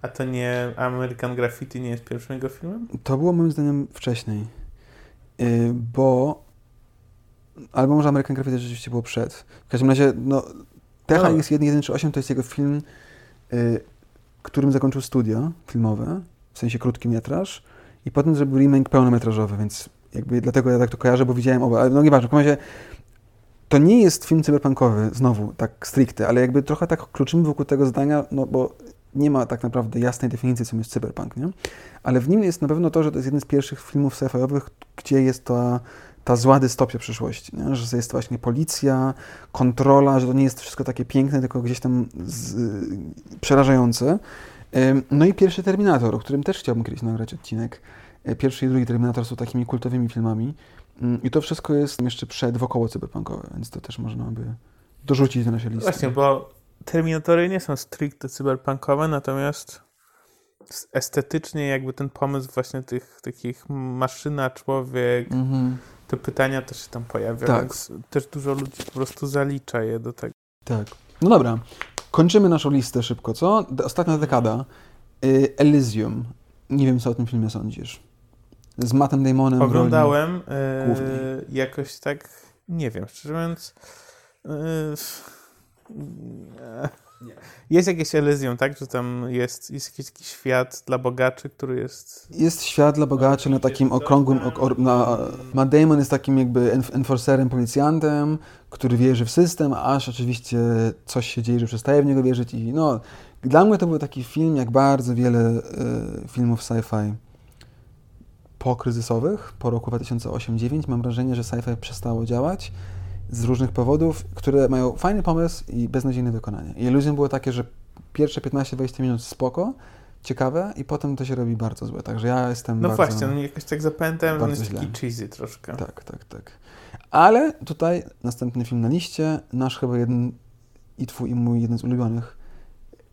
S1: A to nie American Graffiti nie jest pierwszym jego filmem?
S2: To było moim zdaniem wcześniej, Yy, bo albo może American Graffiti rzeczywiście było przed. W każdym razie, no, THX 1138 to jest jego film, yy, którym zakończył studio filmowe, w sensie krótki metraż i potem zrobił remake pełnometrażowy, więc jakby dlatego ja tak to kojarzę, bo widziałem oba, ale no nieważne, w każdym razie to nie jest film cyberpunkowy, znowu, tak stricte, ale jakby trochę tak kluczymy wokół tego zdania, no bo nie ma tak naprawdę jasnej definicji, czym jest cyberpunk, nie? Ale w nim jest na pewno to, że to jest jeden z pierwszych filmów sci-fiowych, gdzie jest ta, ta zła dystopia przyszłości, nie? że jest właśnie policja, kontrola, że to nie jest wszystko takie piękne, tylko gdzieś tam z, przerażające. No i pierwszy Terminator, o którym też chciałbym kiedyś nagrać odcinek. E, pierwszy i drugi Terminator są takimi kultowymi filmami. Mm, I to wszystko jest jeszcze przed wokoło cyberpunkowe, więc to też można by dorzucić do naszej listy.
S1: Właśnie, bo Terminatory nie są stricte cyberpunkowe, natomiast estetycznie jakby ten pomysł właśnie tych takich maszyna, człowiek, mm-hmm. te pytania też się tam pojawia, tak. więc też dużo ludzi po prostu zalicza je do tego.
S2: Tak. No dobra, kończymy naszą listę szybko, co? Ostatnia dekada. Y, Elysium. Nie wiem, co o tym filmie sądzisz. Z Mattem Damonem
S1: Oglądałem yy, jakoś tak, nie wiem, szczerze mówiąc... Yy, jest jakieś Elysium, tak? Że tam jest, jest jakiś taki świat dla bogaczy, który jest...
S2: Jest świat dla bogaczy na takim okrągłym... Na, Matt Damon jest takim jakby enforcerem, policjantem, który wierzy w system, aż oczywiście coś się dzieje, że przestaje w niego wierzyć i no... Dla mnie to był taki film, jak bardzo wiele y, filmów sci-fi pokryzysowych, po roku 2008-2009. Mam wrażenie, że sci-fi przestało działać z różnych powodów, które mają fajny pomysł i beznadziejne wykonanie. I iluzją było takie, że pierwsze 15-20 minut spoko, ciekawe i potem to się robi bardzo złe. Także ja jestem
S1: No
S2: bardzo,
S1: właśnie, no jakoś tak zapamiętałem, on jest źle. taki cheesy troszkę.
S2: Tak, tak, tak. Ale tutaj następny film na liście, nasz chyba jeden i twój i mój jeden z ulubionych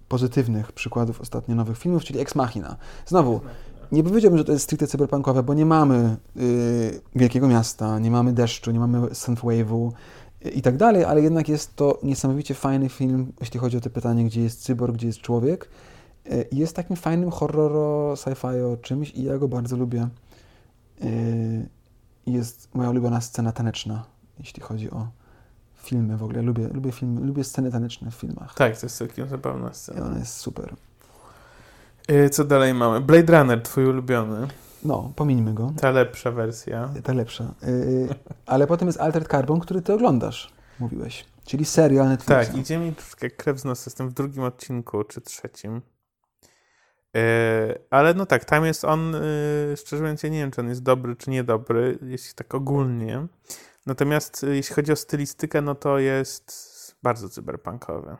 S2: pozytywnych przykładów ostatnio nowych filmów, czyli Ex Machina. Znowu, nie powiedziałbym, że to jest stricte cyberpunkowe, bo nie mamy y, wielkiego miasta, nie mamy deszczu, nie mamy synthwave'u y, i tak dalej, ale jednak jest to niesamowicie fajny film, jeśli chodzi o to pytanie, gdzie jest cyborg, gdzie jest człowiek. Y, jest takim fajnym horroro, sci-fi o czymś i ja go bardzo lubię. Y, jest moja ulubiona scena taneczna, jeśli chodzi o filmy w ogóle. Lubię, lubię, filmy, lubię sceny taneczne w filmach.
S1: Tak, to jest całkiem zabawna scena.
S2: I ona jest super.
S1: Y, co dalej mamy? Blade Runner, twój ulubiony.
S2: No, pomińmy go.
S1: Ta lepsza wersja.
S2: Ta lepsza. Yy, ale potem jest Altered Carbon, który ty oglądasz, mówiłeś. Czyli serial Netflixa.
S1: Tak, idzie mi troszkę krew z nosa. Jestem w drugim odcinku, czy trzecim. Yy, ale no tak, tam jest on, yy, szczerze mówiąc, ja nie wiem, czy on jest dobry, czy niedobry, jeśli tak ogólnie. Natomiast yy, jeśli chodzi o stylistykę, no to jest bardzo cyberpunkowy.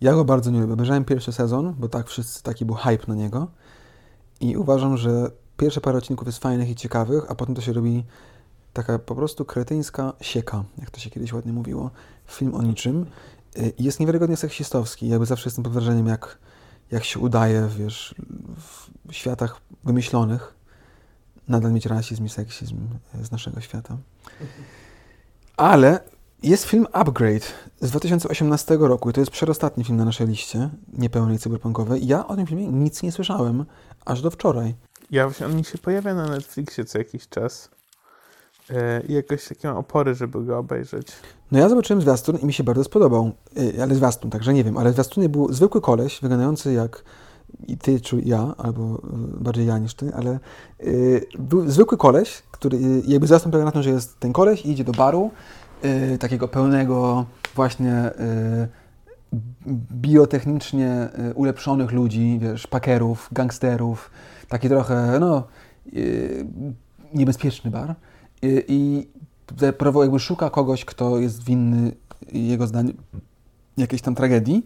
S2: Ja go bardzo nie lubię. Obejrzałem pierwszy sezon, bo tak wszyscy, taki był hype na niego. I uważam, że pierwsze parę odcinków jest fajnych i ciekawych, a potem to się robi taka po prostu kretyńska sieka, jak to się kiedyś ładnie mówiło. Film o niczym. Jest niewiarygodnie seksistowski. Jakby zawsze jestem pod wrażeniem, jak, jak się udaje, wiesz, w światach wymyślonych nadal mieć rasizm i seksizm z naszego świata. Ale jest film Upgrade z 2018 roku i to jest przedostatni film na naszej liście, niepełnej cyberpunkowej. Ja o tym filmie nic nie słyszałem, aż do wczoraj.
S1: Ja właśnie, on mi się pojawia na Netflixie co jakiś czas e, i jakoś takie mam opory, żeby go obejrzeć.
S2: No ja zobaczyłem zwiastun i mi się bardzo spodobał, e, ale zwiastun, także nie wiem, ale zwiastunie był zwykły koleś, wyglądający jak i ty czy ja, albo e, bardziej ja niż ty, ale był zwykły koleś, który jakby zwiastun polega na tym, że jest ten koleś i idzie do baru, y, takiego pełnego właśnie y, biotechnicznie y, ulepszonych ludzi, wiesz, pakerów, gangsterów, taki trochę, no, y, niebezpieczny bar. Y, I jakby szuka kogoś, kto jest winny jego zdaniem jakiejś tam tragedii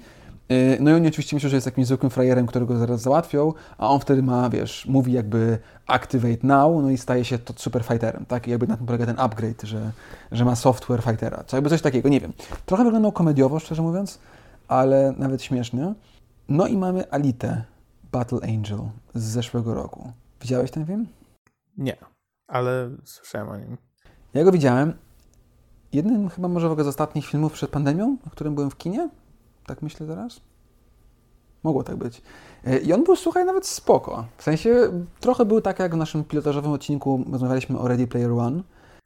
S2: no i oni oczywiście myślą, że jest jakimś zwykłym frajerem, którego zaraz załatwią, a on wtedy ma, wiesz, mówi jakby activate now, no i staje się to super fighterem, tak? I jakby na tym polega ten upgrade, że, że ma software fightera, czy jakby coś takiego, nie wiem. Trochę wyglądał komediowo, szczerze mówiąc, ale nawet śmiesznie. No i mamy Alite, Battle Angel z zeszłego roku. Widziałeś ten film?
S1: Nie, ale słyszałem o nim.
S2: Ja go widziałem. Jednym chyba może w ogóle z ostatnich filmów przed pandemią, w którym byłem w kinie. Tak myślę teraz? Mogło tak być. E, I on był, słuchaj, nawet spoko. W sensie trochę był tak, jak w naszym pilotażowym odcinku rozmawialiśmy o Ready Player One.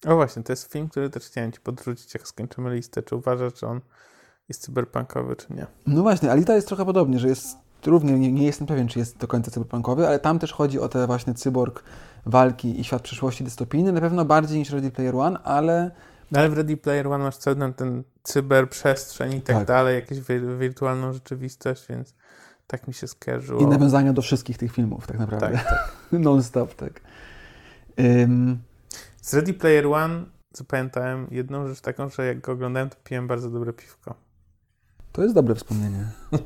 S1: O właśnie, to jest film, który też chciałem Ci podrzucić, jak skończymy listę. Czy uważasz, że on jest cyberpunkowy, czy nie?
S2: No właśnie, Alita jest trochę podobnie, że jest równie, nie, nie jestem pewien, czy jest do końca cyberpunkowy, ale tam też chodzi o te właśnie cyborg, walki i świat przyszłości dystopijny, na pewno bardziej niż Ready Player One, ale
S1: no ale w Ready Player One masz cały ten, cyberprzestrzeń i tak, tak, dalej, jakąś wirtualną rzeczywistość, więc tak mi się skojarzyło.
S2: I nawiązania do wszystkich tych filmów, tak naprawdę.
S1: Tak, tak.
S2: Non-stop, tak. Um,
S1: Z Ready Player One zapamiętałem jedną rzecz taką, że jak go oglądałem, to piłem bardzo dobre piwko.
S2: to jest dobre wspomnienie. To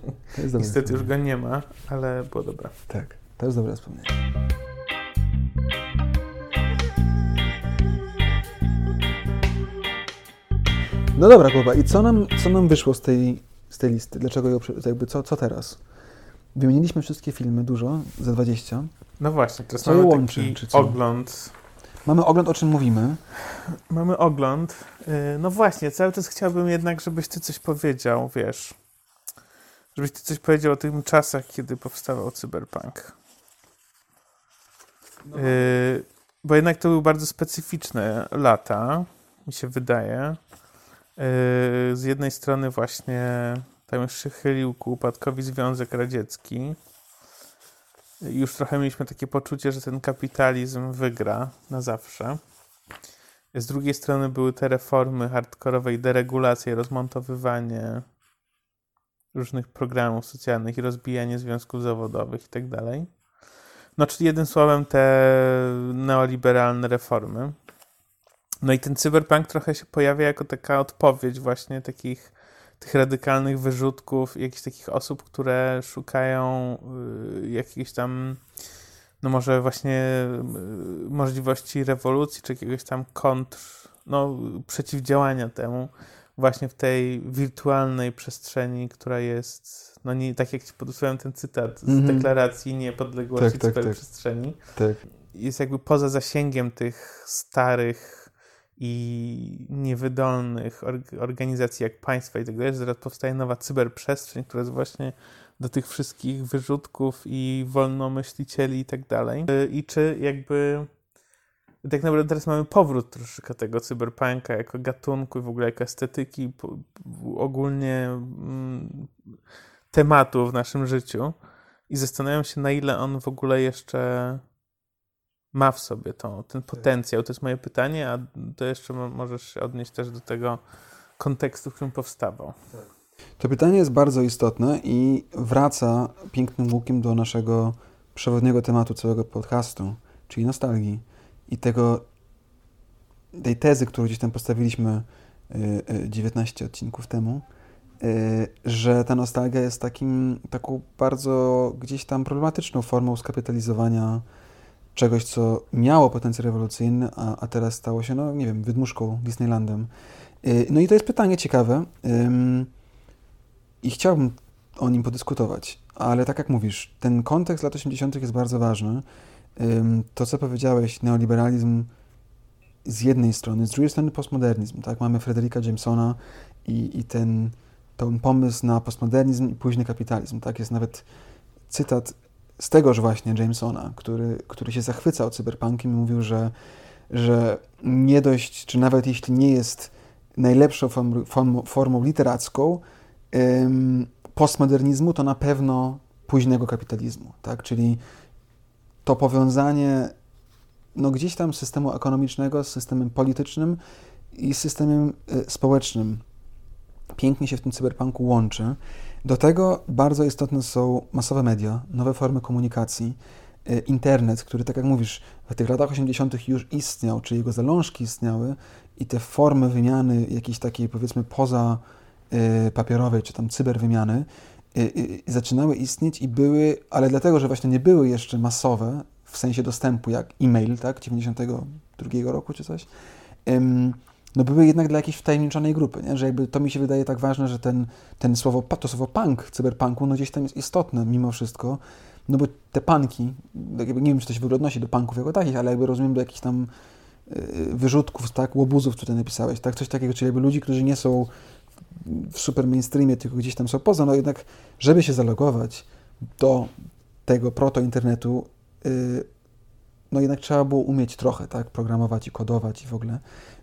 S2: jest dobre
S1: Niestety już
S2: wspomnienie.
S1: go nie ma, ale było dobre.
S2: Tak, to jest dobre wspomnienie. No dobra, Kuba, i co nam, co nam wyszło z tej, z tej listy? Dlaczego ją, przy- jakby co, co teraz? Wymieniliśmy wszystkie filmy, dużo, za 20.
S1: No właśnie, teraz
S2: Co
S1: mamy
S2: łączy,
S1: taki
S2: czy co?
S1: ogląd.
S2: Mamy ogląd, o czym mówimy.
S1: Mamy ogląd. Yy, No właśnie, cały czas chciałbym jednak, żebyś ty coś powiedział, wiesz. Żebyś ty coś powiedział o tych czasach, kiedy powstawał cyberpunk. Yy, bo jednak to były bardzo specyficzne lata, mi się wydaje. Yy, z jednej strony właśnie tam już się chylił ku upadkowi Związek Radziecki. Już trochę mieliśmy takie poczucie, że ten kapitalizm wygra na zawsze. Z drugiej strony były te reformy hardkorowe i deregulacje, rozmontowywanie różnych programów socjalnych i rozbijanie związków zawodowych i tak dalej. No, czyli jednym słowem te neoliberalne reformy. No i ten cyberpunk trochę się pojawia jako taka odpowiedź właśnie takich tych radykalnych wyrzutków, jakichś takich osób, które szukają y, jakichś tam no może właśnie y, możliwości rewolucji, czy jakiegoś tam kontr, no przeciwdziałania temu właśnie w tej wirtualnej przestrzeni, która jest, no nie, tak jak ci podesłałem ten cytat z
S2: Mhm.
S1: deklaracji niepodległości
S2: Tak, tak, tak.
S1: cyberprzestrzeni,
S2: Tak.
S1: jest jakby poza zasięgiem tych starych i niewydolnych org- organizacji jak państwa i tak dalej, teraz powstaje nowa cyberprzestrzeń, która jest właśnie do tych wszystkich wyrzutków i wolnomyślicieli i tak dalej. Y, I czy jakby tak naprawdę teraz mamy powrót troszeczkę tego cyberpunka jako gatunku i w ogóle jako estetyki, ogólnie mm, tematu w naszym życiu i zastanawiam się, na ile on w ogóle jeszcze ma w sobie tą, ten potencjał. To jest moje pytanie, a to jeszcze mo- możesz się odnieść też do tego kontekstu, w którym powstawał.
S2: To pytanie jest bardzo istotne i wraca pięknym łukiem do naszego przewodniego tematu całego podcastu, czyli nostalgii i tego, tej tezy, którą gdzieś tam postawiliśmy y, y, 19 odcinków temu, y, że ta nostalgia jest takim, taką bardzo gdzieś tam problematyczną formą skapitalizowania czegoś, co miało potencjał rewolucyjny, a, a teraz stało się, no nie wiem, wydmuszką, Disneylandem. Y, No i to jest pytanie ciekawe. I chciałbym o nim podyskutować, ale tak jak mówisz, ten kontekst lat 80. jest bardzo ważny. To, co powiedziałeś, neoliberalizm z jednej strony, z drugiej strony postmodernizm. Tak? Mamy Frederika Jamesona i, i ten, ten pomysł na postmodernizm i późny kapitalizm. Tak? Jest nawet cytat z tegoż właśnie Jamesona, który, który się zachwycał cyberpunkiem i mówił, że, że nie dość, czy nawet jeśli nie jest najlepszą form, formą, formą literacką, ym, postmodernizmu, to na pewno późnego kapitalizmu, tak? Czyli to powiązanie no gdzieś tam systemu ekonomicznego z systemem politycznym i systemem y, społecznym pięknie się w tym cyberpunku łączy. Do tego bardzo istotne są masowe media, nowe formy komunikacji, y, internet, który, tak jak mówisz, w tych latach 80. już istniał, czy jego zalążki istniały i te formy wymiany jakiejś takiej, powiedzmy, poza y, papierowej, czy tam cyberwymiany, y, zaczynały istnieć i były, ale dlatego, że właśnie nie były jeszcze masowe, w sensie dostępu, jak e-mail, tak, 92 roku czy coś, no były jednak dla jakiejś wtajemniczonej grupy, nie? że jakby to mi się wydaje tak ważne, że ten, ten słowo, to słowo punk w cyberpunku, no gdzieś tam jest istotne mimo wszystko, no bo te punki, tak jakby nie wiem, czy to się w ogóle odnosi do punków jako takich, ale jakby rozumiem do jakichś tam y, wyrzutków, tak, łobuzów tutaj napisałeś, tak, coś takiego, czyli jakby ludzi, którzy nie są w super mainstreamie, tylko gdzieś tam są poza, no jednak, żeby się zalogować do tego proto-internetu, y, no jednak trzeba było umieć trochę, tak, programować i kodować i w ogóle,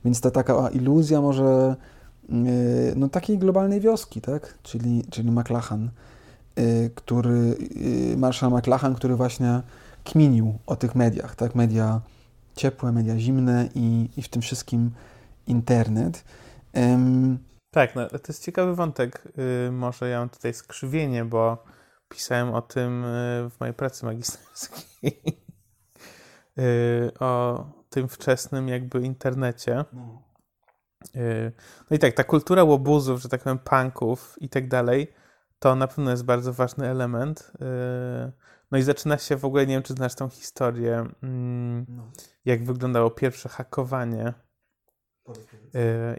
S2: więc ta taka iluzja może y, no takiej globalnej wioski, tak, czyli, czyli McLachlan, y, który, y, Marshall McLachlan, który właśnie kminił o tych mediach, tak, media ciepłe, media zimne i, i w tym wszystkim internet. Ym,
S1: Tak, no, to jest ciekawy wątek. Yy, może ja mam tutaj skrzywienie, bo pisałem o tym y, w mojej pracy magisterskiej. Y, o tym wczesnym jakby internecie. No. Y, no i tak, ta kultura łobuzów, że tak powiem, punków i tak dalej, to na pewno jest bardzo ważny element. No i zaczyna się w ogóle, nie wiem, czy znasz tą historię, mm, no. jak wyglądało pierwsze hakowanie.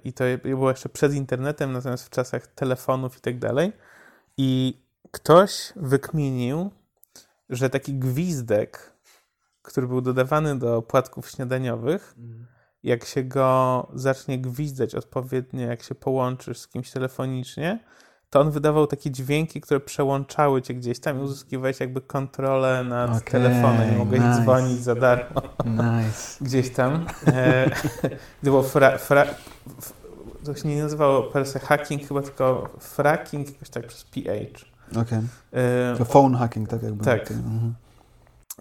S1: I to było jeszcze przed internetem, natomiast w czasach telefonów i tak dalej. I ktoś wykminił, że taki gwizdek, który był dodawany do płatków śniadaniowych, mm. jak się go zacznie gwizdać odpowiednio, jak się połączysz z kimś telefonicznie, to on wydawał takie dźwięki, które przełączały cię gdzieś tam i uzyskiwałeś jakby kontrolę nad okay, telefonem i mogłeś nice. dzwonić za darmo.
S2: Nice.
S1: gdzieś tam. E, było fra, fra, to się nie nazywało per se hacking chyba, tylko fracking jakoś tak przez PH.
S2: Okej. Okay. E, to phone hacking, tak jakby.
S1: Tak. Mhm.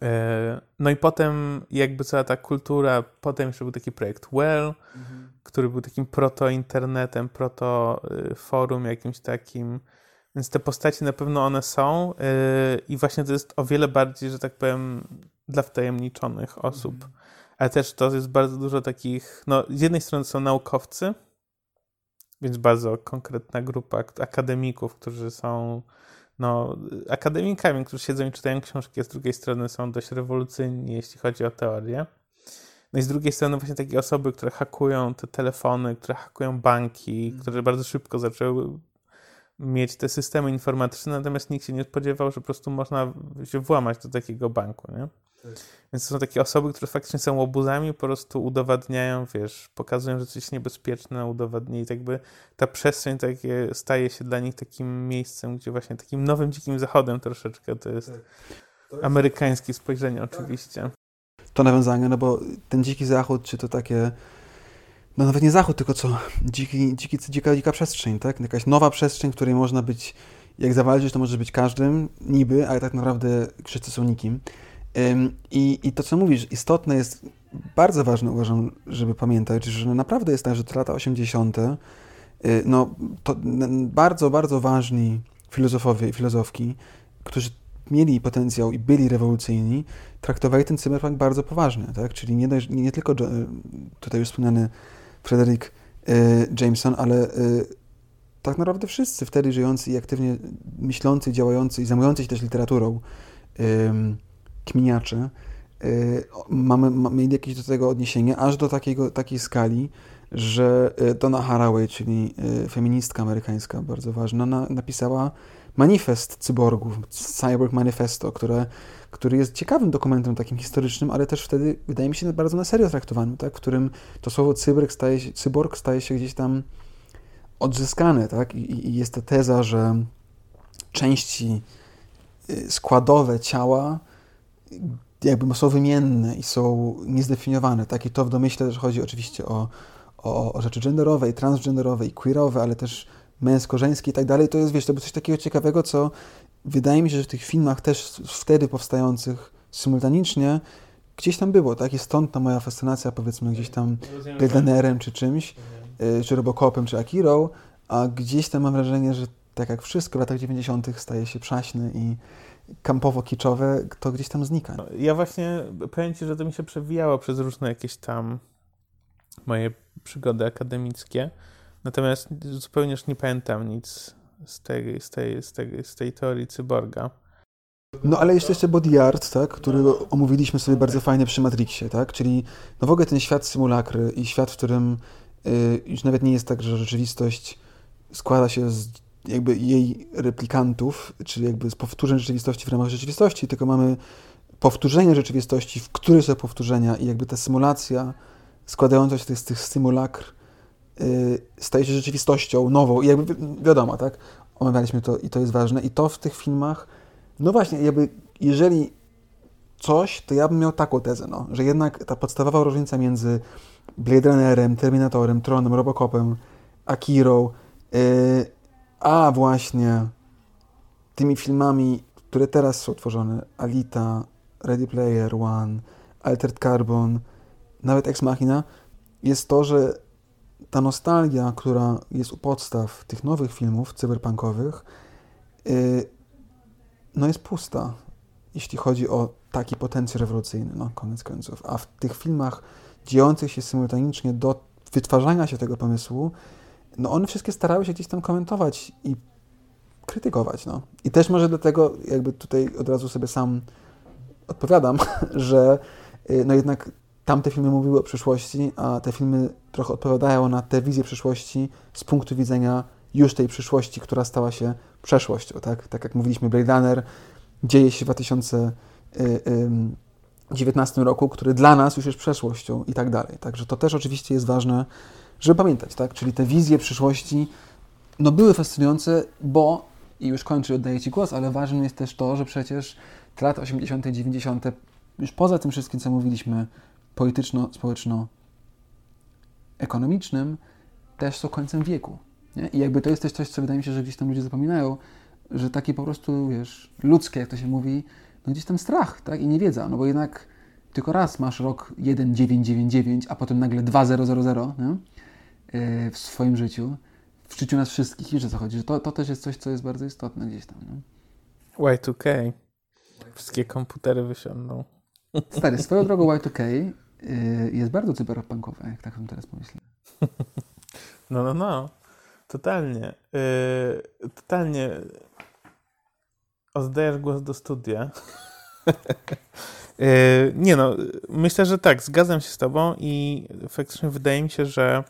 S1: E, no i potem jakby cała ta kultura, potem jeszcze był taki projekt Well, mhm. który był takim proto-internetem, proto-forum jakimś takim, więc te postaci na pewno one są e, i właśnie to jest o wiele bardziej, że tak powiem, dla wtajemniczonych osób. Mhm. Ale też to jest bardzo dużo takich, no z jednej strony są naukowcy, więc bardzo konkretna grupa akademików, którzy są no, akademikami, którzy siedzą i czytają książki, a z drugiej strony są dość rewolucyjni, jeśli chodzi o teorię. No i z drugiej strony właśnie takie osoby, które hakują te telefony, które hakują banki, mm. które bardzo szybko zaczęły mieć te systemy informatyczne, natomiast nikt się nie spodziewał, że po prostu można się włamać do takiego banku, nie? Tak. Więc to są takie osoby, które faktycznie są łobuzami, po prostu udowadniają, wiesz, pokazują, że coś jest niebezpieczne, udowadniają i tak jakby ta przestrzeń takie staje się dla nich takim miejscem, gdzie właśnie takim nowym dzikim zachodem troszeczkę to jest, tak. to jest... amerykańskie spojrzenie tak. oczywiście.
S2: To nawiązanie, no bo ten dziki zachód, czy to takie no nawet nie zachód, tylko co, dziki, dziki, dzika, dzika przestrzeń, tak? Jakaś nowa przestrzeń, w której można być, jak zawalczyć, to może być każdym, niby, ale tak naprawdę wszyscy są nikim. I, I to, co mówisz, istotne jest, bardzo ważne uważam, żeby pamiętać, że naprawdę jest tak, że te lata 80., y, no to bardzo, bardzo ważni filozofowie i filozofki, którzy mieli potencjał i byli rewolucyjni, traktowali ten cyberpunk bardzo poważnie, tak? Czyli nie, nie, nie tylko tutaj już wspomniany Frederick y, Jameson, ale y, tak naprawdę wszyscy wtedy żyjący i aktywnie myślący, działający i zajmujący się też literaturą kminiacze y, mamy, mieli jakieś do tego odniesienie, aż do takiego, takiej skali, że Donna Haraway, czyli feministka amerykańska, bardzo ważna, na, napisała manifest cyborgów, Cyborg Manifesto, które który jest ciekawym dokumentem takim historycznym, ale też wtedy wydaje mi się bardzo na serio traktowanym, tak? w którym to słowo cyborg staje się, cyborg staje się gdzieś tam odzyskane. Tak? I, I jest ta teza, że części y, składowe ciała jakby są wymienne i są niezdefiniowane. Tak? I to w domyśle też chodzi oczywiście o, o, o rzeczy genderowe i transgenderowe i queerowe, ale też męsko-żeńskie i tak dalej. To jest, wiesz, to było coś takiego ciekawego, co wydaje mi się, że w tych filmach też wtedy powstających symultanicznie gdzieś tam było, tak? I stąd ta moja fascynacja, powiedzmy, gdzieś tam Blade czy czymś, mhm. czy Robocopem, czy Akirą, a gdzieś tam mam wrażenie, że tak jak wszystko w latach 90. staje się przaśny i kampowo-kiczowe, to gdzieś tam znika. No,
S1: ja właśnie, powiem Ci, że to mi się przewijało przez różne jakieś tam moje przygody akademickie, natomiast zupełnie już nie pamiętam nic z tej, z tej, z tej, z tej teorii cyborga.
S2: No ale jeszcze jeszcze body art, tak, który omówiliśmy sobie bardzo fajnie przy Matrixie, tak, czyli no w ogóle ten świat symulakry i świat, w którym y, już nawet nie jest tak, że rzeczywistość składa się z jakby jej replikantów, czyli jakby z powtórzeń rzeczywistości w ramach rzeczywistości, tylko mamy powtórzenie rzeczywistości, w których są powtórzenia i jakby ta symulacja składająca się z tych symulakr Y, staje się rzeczywistością nową i jakby wiadomo, tak? Omawialiśmy to i to jest ważne. I to w tych filmach, no właśnie, jakby jeżeli coś, to ja bym miał taką tezę, no, że jednak ta podstawowa różnica między Blade Runnerem, Terminatorem, Tronem, Robocopem, Akirą, yy, a właśnie. Tymi filmami, które teraz są tworzone, Alita, Ready Player One, Altered Carbon, nawet Ex Machina, jest to, że ta nostalgia, która jest u podstaw tych nowych filmów cyberpunkowych, yy, no jest pusta, jeśli chodzi o taki potencjał rewolucyjny, no koniec końców. A w tych filmach dziejących się symultanicznie do wytwarzania się tego pomysłu, no one wszystkie starały się gdzieś tam komentować i krytykować, no. I też może dlatego jakby tutaj od razu sobie sam odpowiadam, że y, no jednak tamte filmy mówiły o przyszłości, a te filmy trochę odpowiadają na te wizje przyszłości z punktu widzenia już tej przyszłości, która stała się przeszłością, tak? Tak jak mówiliśmy, Blade Runner dzieje się w 2019 roku, który dla nas już jest przeszłością i tak dalej. Także to też oczywiście jest ważne, żeby pamiętać, tak? Czyli te wizje przyszłości no były fascynujące, bo i już kończę, oddaję Ci głos, ale ważne jest też to, że przecież te lata 80., 90., już poza tym wszystkim, co mówiliśmy, polityczno-społeczno-ekonomicznym, też są końcem wieku. Nie? I jakby to jest też coś, co wydaje mi się, że gdzieś tam ludzie zapominają, że taki po prostu, wiesz, ludzkie, jak to się mówi, no gdzieś tam strach, tak? I niewiedza, no bo jednak tylko raz masz rok 1999, a potem nagle 2000 nie? Yy, w swoim życiu, w życiu nas wszystkich, wiesz o co chodzi, że to, to też jest coś, co jest bardzo istotne gdzieś tam, nie?
S1: Y2K. Wszystkie komputery wysiądą.
S2: Stary, swoją drogą Y2K yy, jest bardzo cyberpunkowe, jak tak bym teraz pomyślał.
S1: No, no, no. Totalnie. Yy, totalnie. Oddajesz głos do studia. yy, nie no, myślę, że tak, zgadzam się z tobą i faktycznie wydaje mi się, że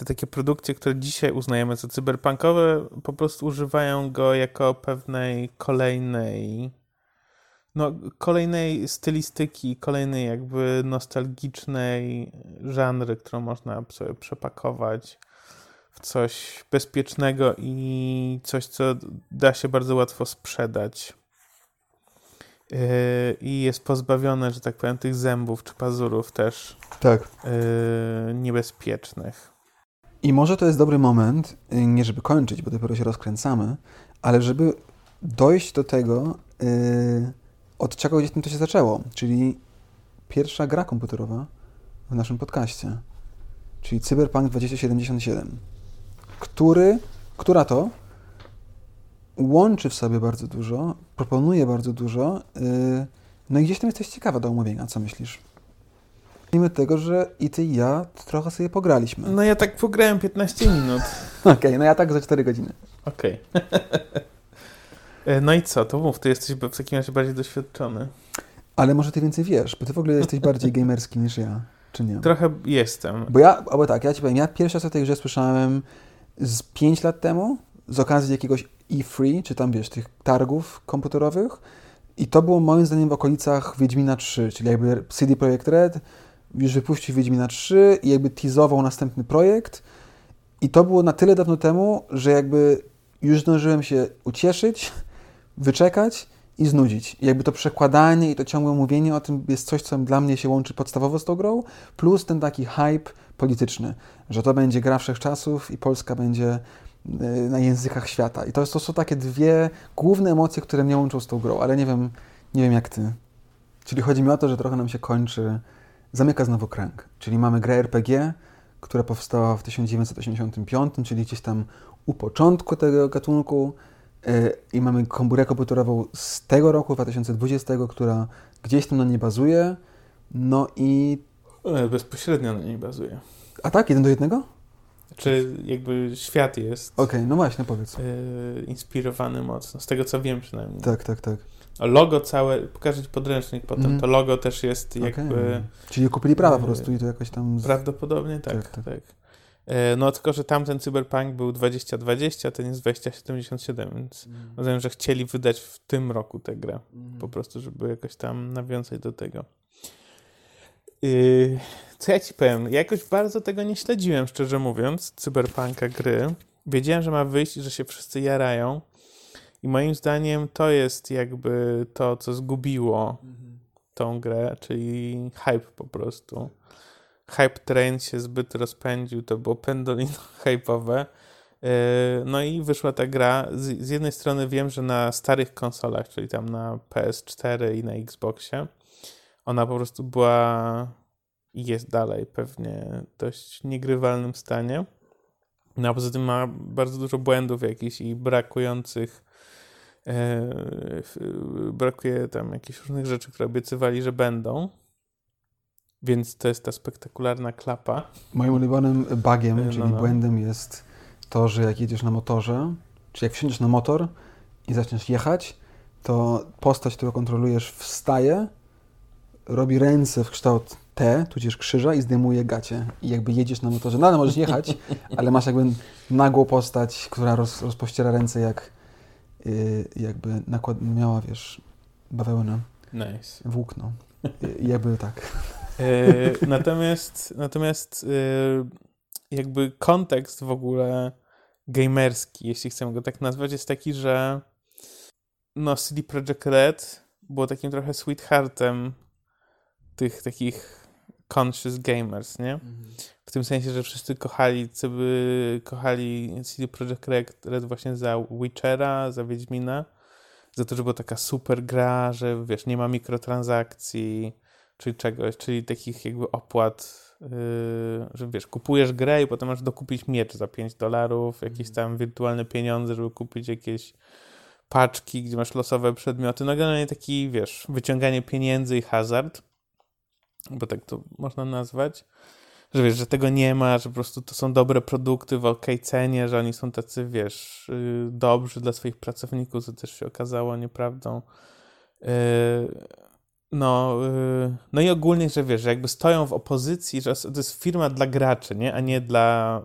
S1: te takie produkcje, które dzisiaj uznajemy za cyberpunkowe, po prostu używają go jako pewnej kolejnej no, kolejnej stylistyki, kolejnej jakby nostalgicznej żanry, którą można sobie przepakować w coś bezpiecznego i coś, co da się bardzo łatwo sprzedać. Yy, I jest pozbawione, że tak powiem, tych zębów czy pazurów też
S2: tak.
S1: Yy, niebezpiecznych.
S2: I może to jest dobry moment, yy, nie żeby kończyć, bo dopiero się rozkręcamy, ale żeby dojść do tego, od czego gdzieś tym to się zaczęło, czyli pierwsza gra komputerowa w naszym podcaście, czyli Cyberpunk 2077 który, która to łączy w sobie bardzo dużo, proponuje bardzo dużo. Yy, no i gdzieś tam jesteś ciekawa do omówienia, co myślisz? Mimo tego, że i ty i ja trochę sobie pograliśmy.
S1: No ja tak pograłem 15 minut.
S2: Okej, okay, no ja tak za 4 godziny.
S1: Okej. Okay. no i co, to mów, ty jesteś w takim razie bardziej doświadczony.
S2: Ale może ty więcej wiesz, bo ty w ogóle jesteś bardziej gamerski niż ja, czy nie?
S1: Trochę jestem.
S2: Bo ja, albo tak, ja ci powiem, ja pierwszy raz o tej grze słyszałem z 5 lat temu, z okazji jakiegoś E3, czy tam wiesz, tych targów komputerowych. I to było moim zdaniem w okolicach Wiedźmina 3, czyli jakby CD Projekt Red już wypuścił Wiedźmina 3 i jakby teasował następny projekt. I to było na tyle dawno temu, że jakby już zdążyłem się ucieszyć, wyczekać i znudzić. I jakby to przekładanie i to ciągłe mówienie o tym jest coś, co dla mnie się łączy podstawowo z tą grą, plus ten taki hype polityczny, że to będzie gra wszechczasów i Polska będzie y, na językach świata. I to, to są takie dwie główne emocje, które mnie łączą z tą grą, ale nie wiem, nie wiem jak ty. Czyli chodzi mi o to, że trochę nam się kończy, zamyka znowu kręg. Czyli mamy grę RPG, która powstała w 1985, czyli gdzieś tam u początku tego gatunku, y, i mamy komórę komputerową z tego roku, 2020, która gdzieś tam na nie bazuje. No i
S1: E, bezpośrednio na niej bazuje.
S2: A tak? Jeden do jednego?
S1: Czy jakby świat jest.
S2: Okej, okay, no właśnie, powiedz.
S1: Yy, inspirowany mocno, z tego co wiem przynajmniej.
S2: Tak, tak, tak.
S1: Logo całe, pokażę Ci podręcznik potem, mm. to logo też jest jakby... Okay.
S2: Czyli kupili prawa po prostu i to jakoś tam...
S1: Z... Prawdopodobnie tak, tak. tak. tak. No tylko, że tamten Cyberpunk był 2020, a ten jest 2077, więc mm. rozumiem, że chcieli wydać w tym roku tę grę. Mm. Po prostu, żeby jakoś tam nawiązać do tego. Yy, co ja ci powiem? Ja jakoś bardzo tego nie śledziłem, szczerze mówiąc, cyberpunka gry. Wiedziałem, że ma wyjść i że się wszyscy jarają. I moim zdaniem to jest jakby to, co zgubiło mhm. tą grę, czyli hype po prostu. Hype train się zbyt rozpędził, to było pendolino hype'owe. Yy, no i wyszła ta gra. Z, z jednej strony wiem, że na starych konsolach, czyli tam na PS4 i na Xboxie, ona po prostu była i jest dalej pewnie w dość niegrywalnym stanie. No a poza tym ma bardzo dużo błędów jakichś i brakujących brakuje tam jakichś różnych rzeczy, które obiecywali, że będą. Więc to jest ta spektakularna klapa.
S2: Moim ulubionym bugiem, no, czyli no. błędem jest to, że jak jedziesz na motorze, czy jak wsiądziesz na motor i zaczniesz jechać, to postać, którą kontrolujesz, wstaje, robi ręce w kształt T, tudzież krzyża i zdejmuje gacie. I jakby jedziesz na motorze, nadal możesz jechać, ale masz jakby nagłą postać, która roz, rozpościera ręce jak jakby nakład, miała, wiesz, bawełnę.
S1: Nice.
S2: Włókno. I jakby tak.
S1: Yy, natomiast natomiast jakby kontekst w ogóle gamerski, jeśli chcemy go tak nazwać, jest taki, że no CD Projekt Red było takim trochę sweetheartem tych takich conscious gamers, nie? Mhm. W tym sensie, że wszyscy kochali, co by kochali CD Projekt Red właśnie za Witchera, za Wiedźmina, za to, że była taka super gra, że wiesz, nie ma mikrotransakcji, czyli czegoś, czyli takich jakby opłat, yy, że wiesz, kupujesz grę i potem masz dokupić miecz za 5 dolarów, jakieś mhm. tam wirtualne pieniądze, żeby kupić jakieś paczki, gdzie masz losowe przedmioty. No generalnie taki, wiesz, wyciąganie pieniędzy i hazard, bo tak to można nazwać. Że wiesz, że tego nie ma, że po prostu to są dobre produkty w ok cenie, że oni są tacy, wiesz, yy, dobrzy dla swoich pracowników, co też się okazało nieprawdą. Yy, no, yy, no i ogólnie, że wiesz, że jakby stoją w opozycji, że to jest firma dla graczy, nie? a nie dla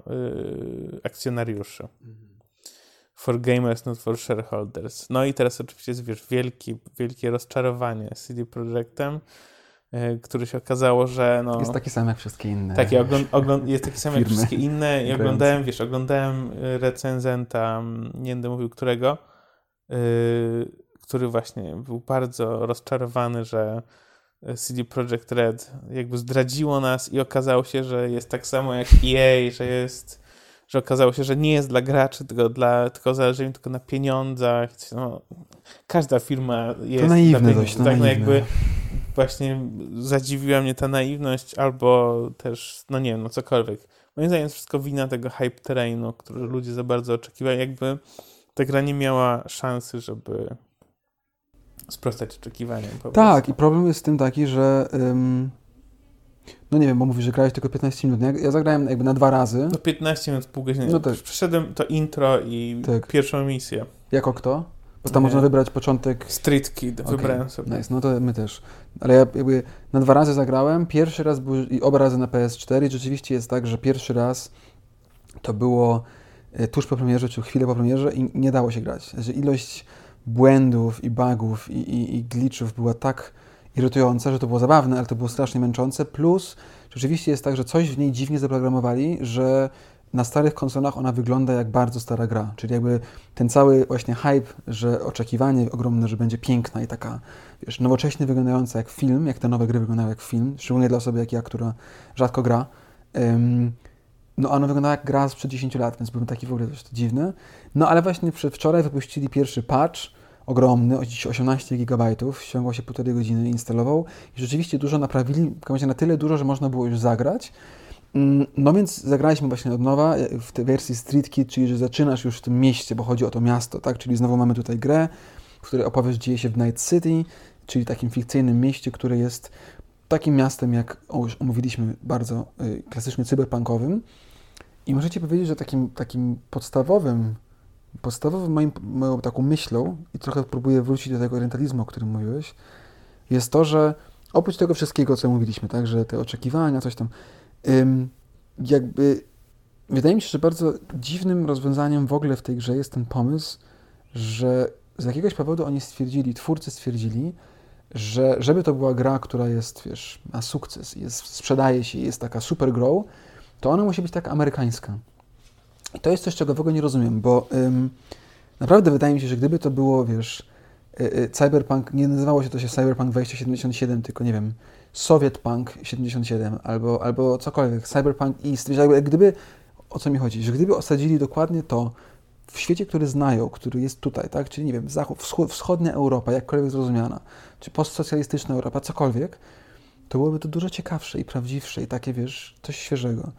S1: akcjonariuszy. For gamers, not for shareholders. No i teraz oczywiście jest, wiesz, wielki, wielkie rozczarowanie CD Projektem, który się okazało, że no...
S2: Jest taki sam jak wszystkie inne.
S1: Tak, jest taki sam jak wszystkie inne i oglądałem, wiesz, oglądałem recenzenta, nie będę mówił którego, yy, który właśnie był bardzo rozczarowany, że CD Projekt Red jakby zdradziło nas i okazało się, że jest tak samo jak EA, że jest, że okazało się, że nie jest dla graczy, tylko, dla, tylko zależy im tylko na pieniądzach. No, każda firma jest...
S2: To naiwne dość,
S1: tak, no jakby właśnie zadziwiła mnie ta naiwność, albo też, no nie wiem, no cokolwiek. Moim zdaniem jest wszystko wina tego hype terrainu, który ludzie za bardzo oczekiwali. Jakby ta gra nie miała szansy, żeby sprostać oczekiwaniom.
S2: Tak, i problem jest z tym taki, że ym, no nie wiem, bo mówisz, że grałeś tylko 15 minut. Ja, ja zagrałem jakby na dwa razy.
S1: No 15 minut, pół godziny. No tak. Przeszedłem to intro i tak. pierwszą misję.
S2: Jako kto? Bo tam nie. można wybrać początek...
S1: Street Kid, okay. wybrałem sobie.
S2: Nice, no to my też. Ale ja jakby na dwa razy zagrałem. Pierwszy raz był i oba razy na PS4 i rzeczywiście jest tak, że pierwszy raz to było e, tuż po premierze, czy chwilę po premierze i nie dało się grać. Że ilość błędów i bugów i, i, i glitchów była tak irytująca, że to było zabawne, ale to było strasznie męczące. Plus, rzeczywiście jest tak, że coś w niej dziwnie zaprogramowali, że na starych konsolach ona wygląda jak bardzo stara gra. Czyli jakby ten cały właśnie hype, że oczekiwanie ogromne, że będzie piękna i taka, wiesz, nowocześnie wyglądająca jak film, jak te nowe gry wyglądają jak film, szczególnie dla osoby jak ja, która rzadko gra. Um, no ona wyglądała jak gra sprzed 10 lat, więc byłem taki w ogóle dość dziwny. No ale właśnie przedwczoraj wypuścili pierwszy patch, ogromny, 18 GB, ściągał się półtorej godziny, instalował i rzeczywiście dużo naprawili, w na tyle dużo, że można było już zagrać. Mm, no więc zagraliśmy właśnie od nowa e, w tej wersji Street Kid, czyli że zaczynasz już w tym mieście, bo chodzi o to miasto, tak? Czyli znowu mamy tutaj grę, w której opowieść dzieje się w Night City, czyli takim fikcyjnym mieście, które jest takim miastem, jak już omówiliśmy, bardzo y, klasycznie cyberpunkowym. I możecie powiedzieć, że takim, takim podstawowym podstawową moim, moją taką myślą, i trochę próbuję wrócić do tego orientalizmu, o którym mówiłeś, jest to, że oprócz tego wszystkiego, co mówiliśmy, tak, że te oczekiwania, coś tam, jakby wydaje mi się, że bardzo dziwnym rozwiązaniem w ogóle w tej grze jest ten pomysł, że z jakiegoś powodu oni stwierdzili, twórcy stwierdzili, że żeby to była gra, która jest, wiesz, ma sukces, jest, sprzedaje się, jest taka super grow, to ona musi być taka amerykańska. I to jest coś, czego w ogóle nie rozumiem, bo ym, naprawdę wydaje mi się, że gdyby to było, wiesz, y, y, Cyberpunk, nie nazywało się to się Cyberpunk 2077, tylko nie wiem, Sovietpunk 77 albo, albo cokolwiek, Cyberpunk East, wiesz, jakby, gdyby, o co mi chodzi, że gdyby osadzili dokładnie to w świecie, który znają, który jest tutaj, tak, czyli nie wiem, zachód, wschód, wschodnia Europa, jakkolwiek zrozumiana, czy postsocjalistyczna Europa, cokolwiek, to byłoby to dużo ciekawsze i prawdziwsze i takie, wiesz, coś świeżego.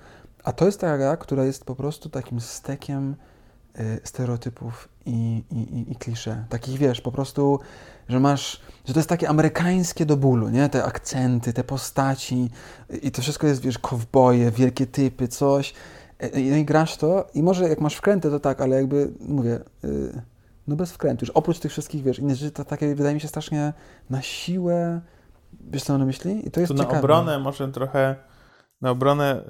S2: A to jest taka gra, która jest po prostu takim stekiem stereotypów i, i, i, klisze. Takich, wiesz, po prostu, że masz, że to jest takie amerykańskie do bólu, nie? Te akcenty, te postaci i to wszystko jest, wiesz, kowboje, wielkie typy, coś. Y, No i grasz to i może jak masz wkręty, to tak, ale jakby, mówię, y, no bez wkrętu. Już oprócz tych wszystkich, wiesz, innych rzeczy, to takie wydaje mi się strasznie na siłę, wiesz co mam na myśli? I to jest
S1: Tu na
S2: ciekawe.
S1: obronę może trochę na obronę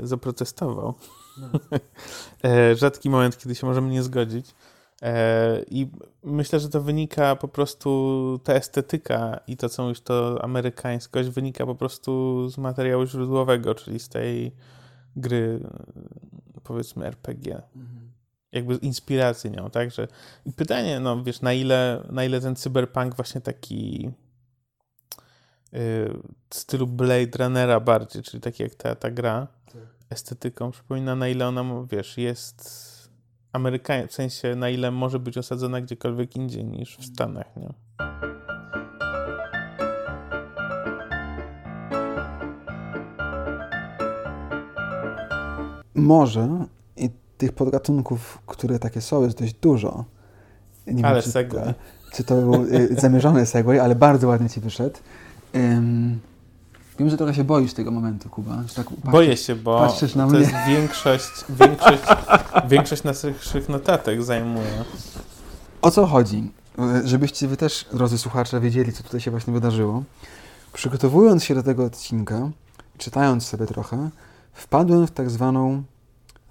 S1: yy, zaprotestował. e, rzadki moment, kiedy się możemy nie zgodzić. E, I myślę, że to wynika po prostu, ta estetyka i to, co mówisz, to amerykańskość wynika po prostu z materiału źródłowego, czyli z tej gry, powiedzmy, RPG.
S2: Mhm.
S1: Jakby inspiracji nią, tak? Że... I pytanie, no wiesz, na ile, na ile ten cyberpunk właśnie taki y, w stylu Blade Runnera bardziej, czyli tak jak ta, ta gra, estetyką przypomina, na ile ona, wiesz, jest amerykańska, w sensie na ile może być osadzona gdziekolwiek indziej niż w Stanach, nie?
S2: Może i tych podgatunków, które takie są, jest dość dużo. Nie
S1: Ale
S2: czy,
S1: segway.
S2: Czy to był y, zamierzony segway, ale bardzo ładnie ci wyszedł. Ym, wiem, że trochę się boisz tego momentu, Kuba. Że tak
S1: Boję się, bo
S2: patrzysz na
S1: to
S2: mnie.
S1: jest większość, większość, większość naszych notatek zajmuje.
S2: O co chodzi? Żebyście wy też, drodzy słuchacze, wiedzieli, co tutaj się właśnie wydarzyło. Przygotowując się do tego odcinka, czytając sobie trochę, wpadłem w tak zwaną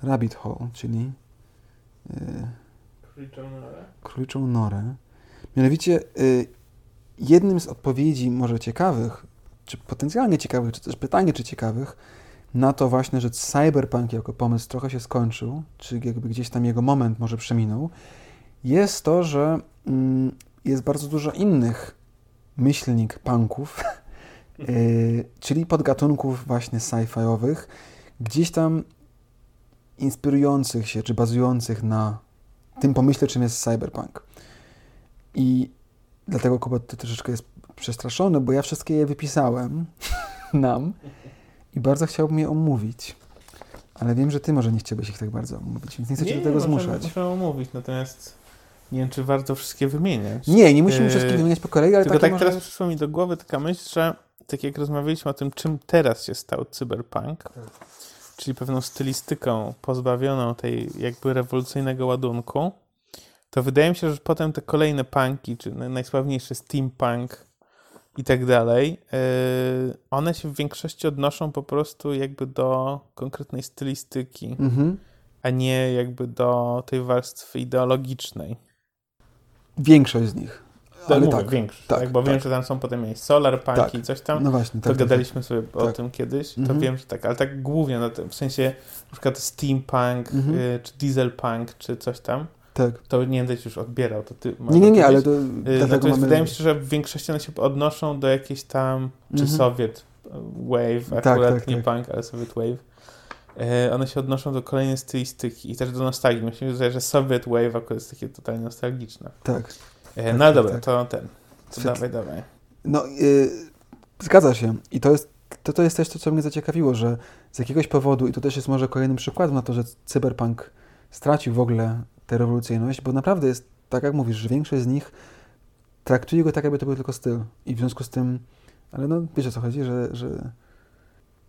S2: rabbit hole, czyli y, króliczą norę. Mianowicie y, jednym z odpowiedzi może ciekawych, czy potencjalnie ciekawych, czy też pytanie czy ciekawych, na to właśnie, że cyberpunk jako pomysł trochę się skończył, czy jakby gdzieś tam jego moment może przeminął, jest to, że mm, jest bardzo dużo innych myślnik punków, y, czyli podgatunków właśnie sci-fiowych, gdzieś tam inspirujących się, czy bazujących na tym pomyśle, czym jest cyberpunk. I dlatego Kuba to troszeczkę jest przestraszony, bo ja wszystkie je wypisałem nam i bardzo chciałbym je omówić. Ale wiem, że ty może nie chciałbyś ich tak bardzo omówić, więc nie chcę cię do tego
S1: możemy,
S2: zmuszać.
S1: Możemy omówić, natomiast nie wiem, czy warto wszystkie wymieniać.
S2: Nie, nie musimy
S1: Yy,
S2: wszystkich wymieniać po kolei, ale
S1: Tylko tak
S2: może...
S1: teraz przyszło mi do głowy taka myśl, że tak jak rozmawialiśmy o tym, czym teraz się stał cyberpunk,
S2: Tak.
S1: czyli pewną stylistyką pozbawioną tej jakby rewolucyjnego ładunku, to wydaje mi się, że potem te kolejne punki, czy na- najsławniejszy steampunk i tak dalej, yy, one się w większości odnoszą po prostu jakby do konkretnej stylistyki,
S2: Mhm.
S1: a nie jakby do tej warstwy ideologicznej.
S2: Większość z nich.
S1: Ale mówię,
S2: tak,
S1: większość,
S2: tak,
S1: tak, bo
S2: tak.
S1: wiem, że tam są potem jakieś solar punki
S2: Tak.
S1: i coś tam.
S2: No właśnie,
S1: To
S2: tak. tak,
S1: gadaliśmy sobie o
S2: Tak.
S1: tym kiedyś, to
S2: Mhm.
S1: wiem, że tak, ale tak głównie, no to w sensie na przykład steampunk,
S2: Mhm.
S1: y, czy dieselpunk, czy coś tam,
S2: Tak.
S1: to nie będę ci już odbierał, to ty
S2: Nie, nie, nie, ale to
S1: Y,
S2: dlatego
S1: Natomiast
S2: mamy...
S1: wydaje mi się, że w większości one się odnoszą do jakiejś tam, czy
S2: Mhm.
S1: Soviet Wave,
S2: Tak,
S1: akurat
S2: tak,
S1: nie
S2: tak.
S1: punk, ale Soviet Wave. Y, One się odnoszą do kolejnej stylistyki i też do nostalgii. Myślę, że- Soviet Wave akurat jest takie totalnie nostalgiczne.
S2: Tak.
S1: Y,
S2: Tak,
S1: No
S2: tak,
S1: dobra,
S2: tak.
S1: to ten. To
S2: Świetnie.
S1: dawaj, dawaj.
S2: No, yy, zgadza się. I to jest, to, to jest też to, co mnie zaciekawiło, że z jakiegoś powodu, i to też jest może kolejnym przykładem na to, że cyberpunk stracił w ogóle tę rewolucyjność, bo naprawdę jest, tak jak mówisz, że większość z nich traktuje go tak, jakby to był tylko styl. I w związku z tym, ale no, wiecie o co chodzi, że, że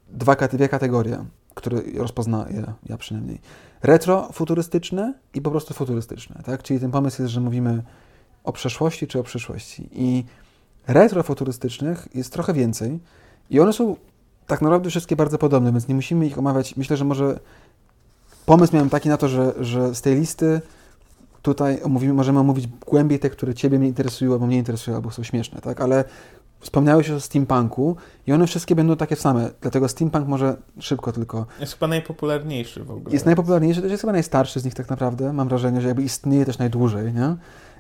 S2: dwa, dwie kategorie, które rozpoznaję, ja przynajmniej. Retro-futurystyczne i po prostu futurystyczne, tak? Czyli ten pomysł jest, że mówimy o przeszłości czy o przyszłości. I retrofuturystycznych jest trochę więcej i one są tak naprawdę wszystkie bardzo podobne, więc nie musimy ich omawiać. Myślę, że może pomysł miałem taki na to, że, że z tej listy tutaj omówimy, możemy omówić głębiej te, które Ciebie mnie interesują, albo mnie interesują, albo są śmieszne, tak? Ale wspomniałeś o steampunku i one wszystkie będą takie same, dlatego steampunk może szybko tylko.
S1: Jest chyba najpopularniejszy w ogóle.
S2: Jest najpopularniejszy, też jest chyba najstarszy z nich tak naprawdę. Mam wrażenie, że jakby istnieje też najdłużej, nie?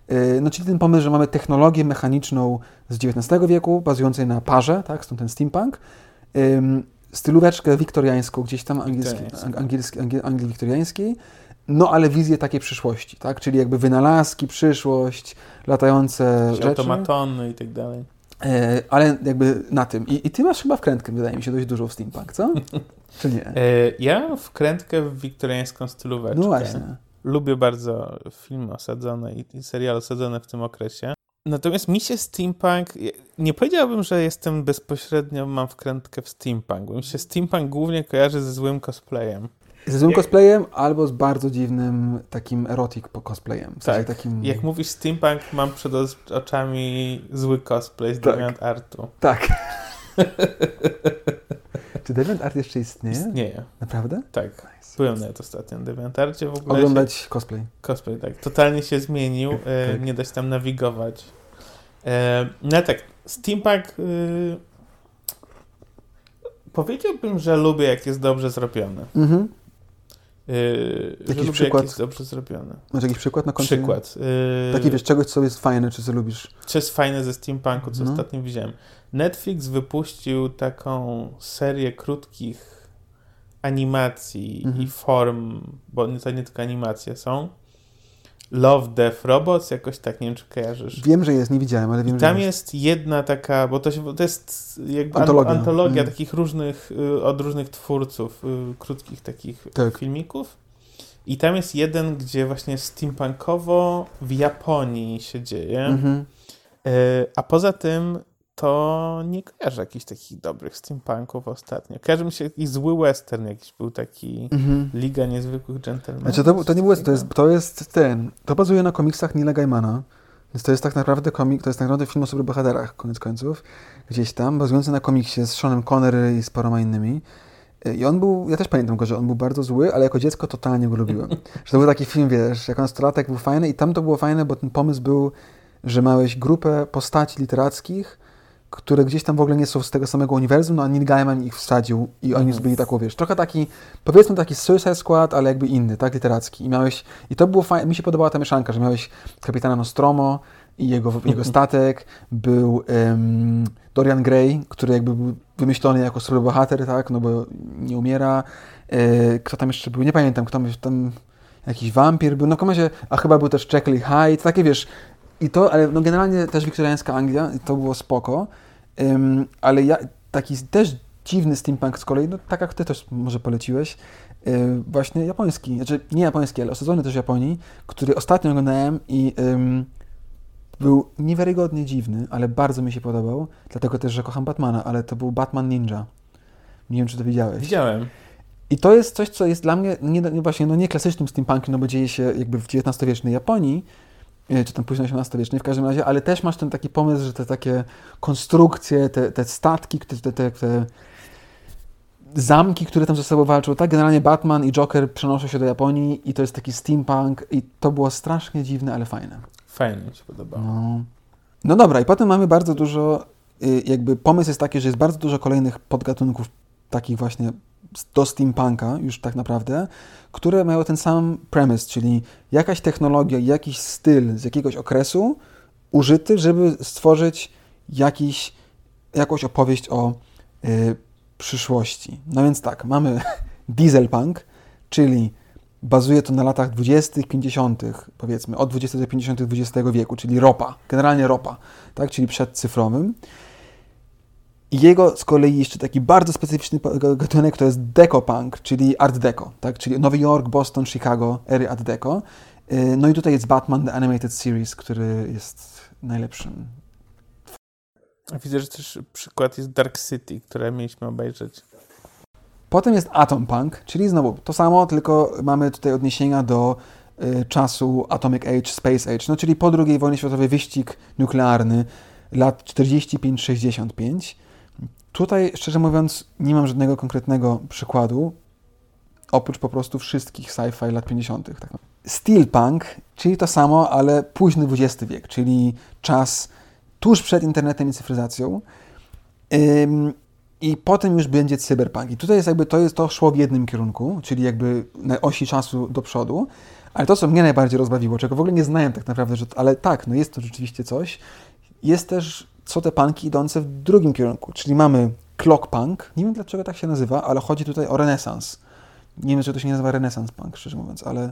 S2: Yy, No, czyli ten pomysł, że mamy technologię mechaniczną z XIX wieku, bazującej na parze, tak, stąd ten steampunk, stylóweczkę wiktoriańską, gdzieś tam angielski,
S1: Wiktoriańską.
S2: ang- angielski, angiel, Anglii wiktoriańskiej, no ale wizję takiej przyszłości, tak, czyli jakby wynalazki, przyszłość, latające rzeczy,
S1: automatony i tak dalej.
S2: e, ale jakby na tym. I, I ty masz chyba wkrętkę, wydaje mi się, dość dużą w steampunk, co? Czy nie?
S1: E, Ja wkrętkę w wiktoriańską stylóweczkę.
S2: No właśnie.
S1: lubię bardzo filmy osadzone i, i seriale osadzone w tym okresie. Natomiast mi się steampunk, nie powiedziałbym, że jestem bezpośrednio, mam wkrętkę w steampunk, bo mi się steampunk głównie kojarzy ze złym cosplayem.
S2: Ze złym jak... cosplayem albo z bardzo dziwnym takim erotic cosplayem. W
S1: sensie tak, takim... jak mówisz steampunk, mam przed oczami zły cosplay z tak. DeviantArtu.
S2: Tak. Czy DeviantArt jeszcze istnieje?
S1: Istnieje.
S2: Naprawdę?
S1: Tak. Nice. Byłem nawet ostatnio na DeviantArcie. W ogóle
S2: Oglądać się... cosplay.
S1: Cosplay, tak. Totalnie się zmienił. E, tak. Nie da się tam nawigować. E, no tak, steampunk... Y... Powiedziałbym, że lubię, jak jest dobrze zrobiony. Mhm. Yy, jakiś przykład? Jak jest dobrze zrobiony.
S2: Masz jakiś przykład na końcu?
S1: Przykład.
S2: Yy, Taki wiesz, czegoś, co jest fajne, czy co lubisz?
S1: Co jest fajne ze steampunku, co no. ostatnio widziałem. Netflix wypuścił taką serię krótkich animacji mhm. i form, bo to nie tylko animacje są. Love, Death, Robots, jakoś tak, nie wiem, czy kojarzysz.
S2: Wiem, że jest, nie widziałem, ale wiem,
S1: I tam
S2: że
S1: jest. jest jedna taka, bo to, się, to jest jakby antologia, antologia mm. takich różnych, y, od różnych twórców, y, krótkich takich tak. filmików. I tam jest jeden, gdzie właśnie steampunkowo w Japonii się dzieje. Mm -hmm. A poza tym to nie kojarzę jakichś takich dobrych steampunków ostatnio. Kojarzy mi się jakiś zły western jakiś był taki mhm. Liga Niezwykłych Gentlemanów.
S2: Znaczy to, to nie był to jest, to jest ten, to bazuje na komiksach Nila Gaimana, więc to jest tak naprawdę komik, to jest tak naprawdę film o superbohaterach, koniec końców, gdzieś tam, bazujący na komiksie z Seanem Connery i z paroma innymi. I on był, ja też pamiętam go, że on był bardzo zły, ale jako dziecko totalnie go lubiłem. że to był taki film, wiesz, jako nastolatek był fajny i tam to było fajne, bo ten pomysł był, że małeś grupę postaci literackich, które gdzieś tam w ogóle nie są z tego samego uniwersum, no a Neil Gaiman ich wsadził i oni mm. byli taką, wiesz, trochę taki, powiedzmy taki Suicide Squad, ale jakby inny, tak, literacki. I miałeś, i to było fajne, mi się podobała ta mieszanka, że miałeś kapitana Nostromo i jego, jego statek, był um, Dorian Gray, który jakby był wymyślony jako super bohater, tak, no bo nie umiera. E, kto tam jeszcze był, nie pamiętam, kto tam, jakiś wampir był, no w razie, a chyba był też Jekyll Hyde, takie wiesz, i to, ale no generalnie też wiktoriańska Anglia, to było spoko, um, ale ja, taki też dziwny steampunk z kolei, no tak jak ty też może poleciłeś, yy, właśnie japoński, znaczy nie japoński, ale osadzony też w Japonii, który ostatnio oglądałem i um, był niewiarygodnie dziwny, ale bardzo mi się podobał, dlatego też, że kocham Batmana, ale to był Batman Ninja. Nie wiem, czy to widziałeś.
S1: Widziałem.
S2: I to jest coś, co jest dla mnie nie, nie właśnie no nie klasycznym steampunkiem, no bo dzieje się jakby w XIX-wiecznej Japonii, czy tam późno XVIII-wiecznej w każdym razie, ale też masz ten taki pomysł, że te takie konstrukcje, te, te statki, te, te, te zamki, które tam ze sobą walczą, tak? Generalnie Batman i Joker przenoszą się do Japonii i to jest taki steampunk i to było strasznie dziwne, ale fajne.
S1: Fajnie mi się podobało.
S2: No. no dobra, i potem mamy bardzo dużo, y, jakby pomysł jest taki, że jest bardzo dużo kolejnych podgatunków takich właśnie do steampunka już tak naprawdę, które mają ten sam premise, czyli jakaś technologia, jakiś styl z jakiegoś okresu użyty, żeby stworzyć jakiś, jakąś opowieść o y, przyszłości. No więc tak, mamy dieselpunk, czyli bazuje to na latach 20., 50., powiedzmy, od 20 do 50. XX wieku, czyli ropa, generalnie ropa, tak, czyli przedcyfrowym. I jego z kolei jeszcze taki bardzo specyficzny gatunek to jest deco-punk, czyli art deco, tak? czyli Nowy Jork, Boston, Chicago, ery art deco. Y, no i tutaj jest Batman The Animated Series, który jest najlepszym.
S1: Widzę, że też przykład jest Dark City, które mieliśmy obejrzeć.
S2: Potem jest Atom Punk, czyli znowu to samo, tylko mamy tutaj odniesienia do y, czasu Atomic Age, Space Age, no czyli po II wojnie światowej wyścig nuklearny lat 45-65 Tutaj, szczerze mówiąc, nie mam żadnego konkretnego przykładu, oprócz po prostu wszystkich sci-fi lat 50. Tak. Steelpunk, czyli to samo, ale późny XX wiek, czyli czas tuż przed internetem i cyfryzacją. Ym, I potem już będzie cyberpunk. I tutaj jest jakby to, jest, to szło w jednym kierunku, czyli jakby na osi czasu do przodu. Ale to, co mnie najbardziej rozbawiło, czego w ogóle nie znałem tak naprawdę, że, ale tak, no jest to rzeczywiście coś, jest też są te punki idące w drugim kierunku, czyli mamy clock punk, nie wiem dlaczego tak się nazywa, ale chodzi tutaj o renesans. Nie wiem, czy to się nie nazywa renesans punk, szczerze mówiąc, ale,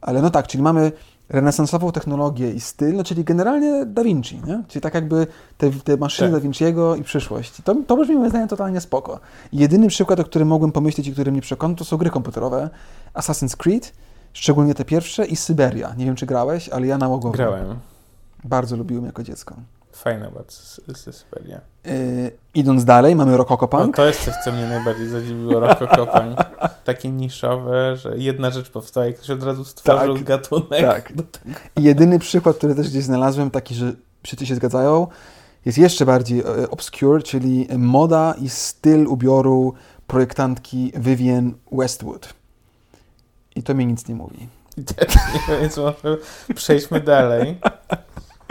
S2: ale no tak, czyli mamy renesansową technologię i styl, no czyli generalnie Da Vinci, nie? czyli tak jakby te, te maszyny tak. Da Vinciego i przyszłość. To, to brzmi moim zdaniem totalnie spoko. jedyny przykład, o którym mogłem pomyśleć i który mnie przekonał, to są gry komputerowe. Assassin's Creed, Szczególnie te pierwsze i Syberia. Nie wiem, czy grałeś, ale ja nałogowo.
S1: Grałem.
S2: Bardzo lubiłem jako dziecko.
S1: Fajna bardzo Syberia.
S2: Yy, idąc dalej, mamy Rococo
S1: No,
S2: Punk.
S1: to jest coś, co mnie najbardziej zadziwiło. Rococo Punk. Takie niszowe, że jedna rzecz powstała i ktoś od razu stworzył
S2: Tak.
S1: gatunek.
S2: Tak. Jedyny przykład, który też gdzieś znalazłem, taki, że wszyscy się zgadzają, jest jeszcze bardziej e, obscure, czyli moda i styl ubioru projektantki Vivienne Westwood. I to mi nic nie mówi.
S1: Więc może przejdźmy dalej.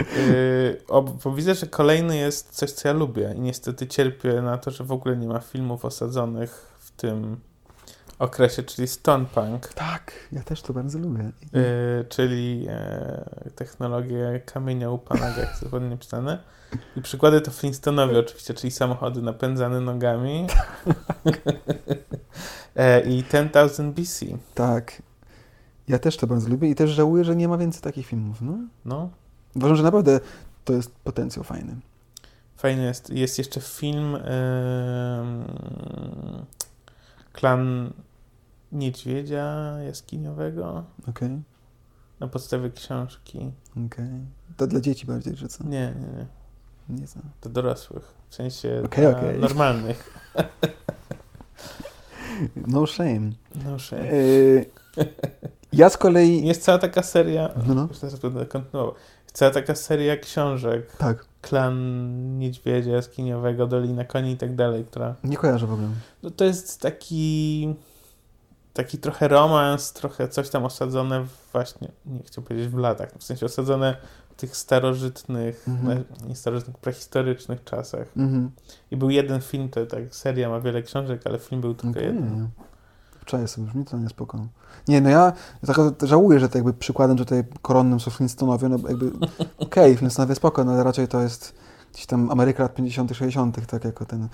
S1: Yy, o, bo widzę, że kolejny jest coś, co ja lubię i niestety cierpię na to, że w ogóle nie ma filmów osadzonych w tym okresie, czyli Stone Punk,
S2: Tak, ja też to bardzo lubię.
S1: yy, czyli e, technologie kamienia upanego, jak to ładnie napisane. I przykłady to Flintstonowie oczywiście, czyli samochody napędzane nogami. e, I 10,000 BC.
S2: Tak. Ja też to bardzo lubię i też żałuję, że nie ma więcej takich filmów. No.
S1: No,
S2: Uważam, że naprawdę to jest potencjał fajny.
S1: Fajny jest. Jest jeszcze film em, Klan Niedźwiedzia Jaskiniowego
S2: Okej,
S1: na podstawie książki.
S2: okej. To dla dzieci bardziej, że co?
S1: Nie, nie, nie.
S2: Nie znam.
S1: Do dorosłych. W sensie
S2: okej.
S1: normalnych.
S2: No shame.
S1: No shame.
S2: Yy, ja z kolei...
S1: Jest cała taka seria.
S2: No, no.
S1: Już teraz będę kontynuował. Cała taka seria książek.
S2: Tak,
S1: Klan Niedźwiedzia Jaskiniowego, Dolina Koni i tak dalej, która
S2: nie kojarzę w ogóle.
S1: No to jest taki taki trochę romans, trochę coś tam osadzone właśnie, nie chcę powiedzieć w latach, w sensie osadzone w tych starożytnych,
S2: Mhm.
S1: no, nie starożytnych, prehistorycznych czasach.
S2: Mhm.
S1: I był jeden film, to tak seria ma wiele książek, ale film był tylko
S2: Okej.
S1: jeden.
S2: Czaję sobie, brzmi to niespoko. Nie, no ja tak żałuję, że to jakby przykładem tutaj koronnym są Flintstonowie, no bo jakby okej, Flintstonowie spoko, no ale raczej to jest gdzieś tam Ameryka lat 50 60 tak jako ten,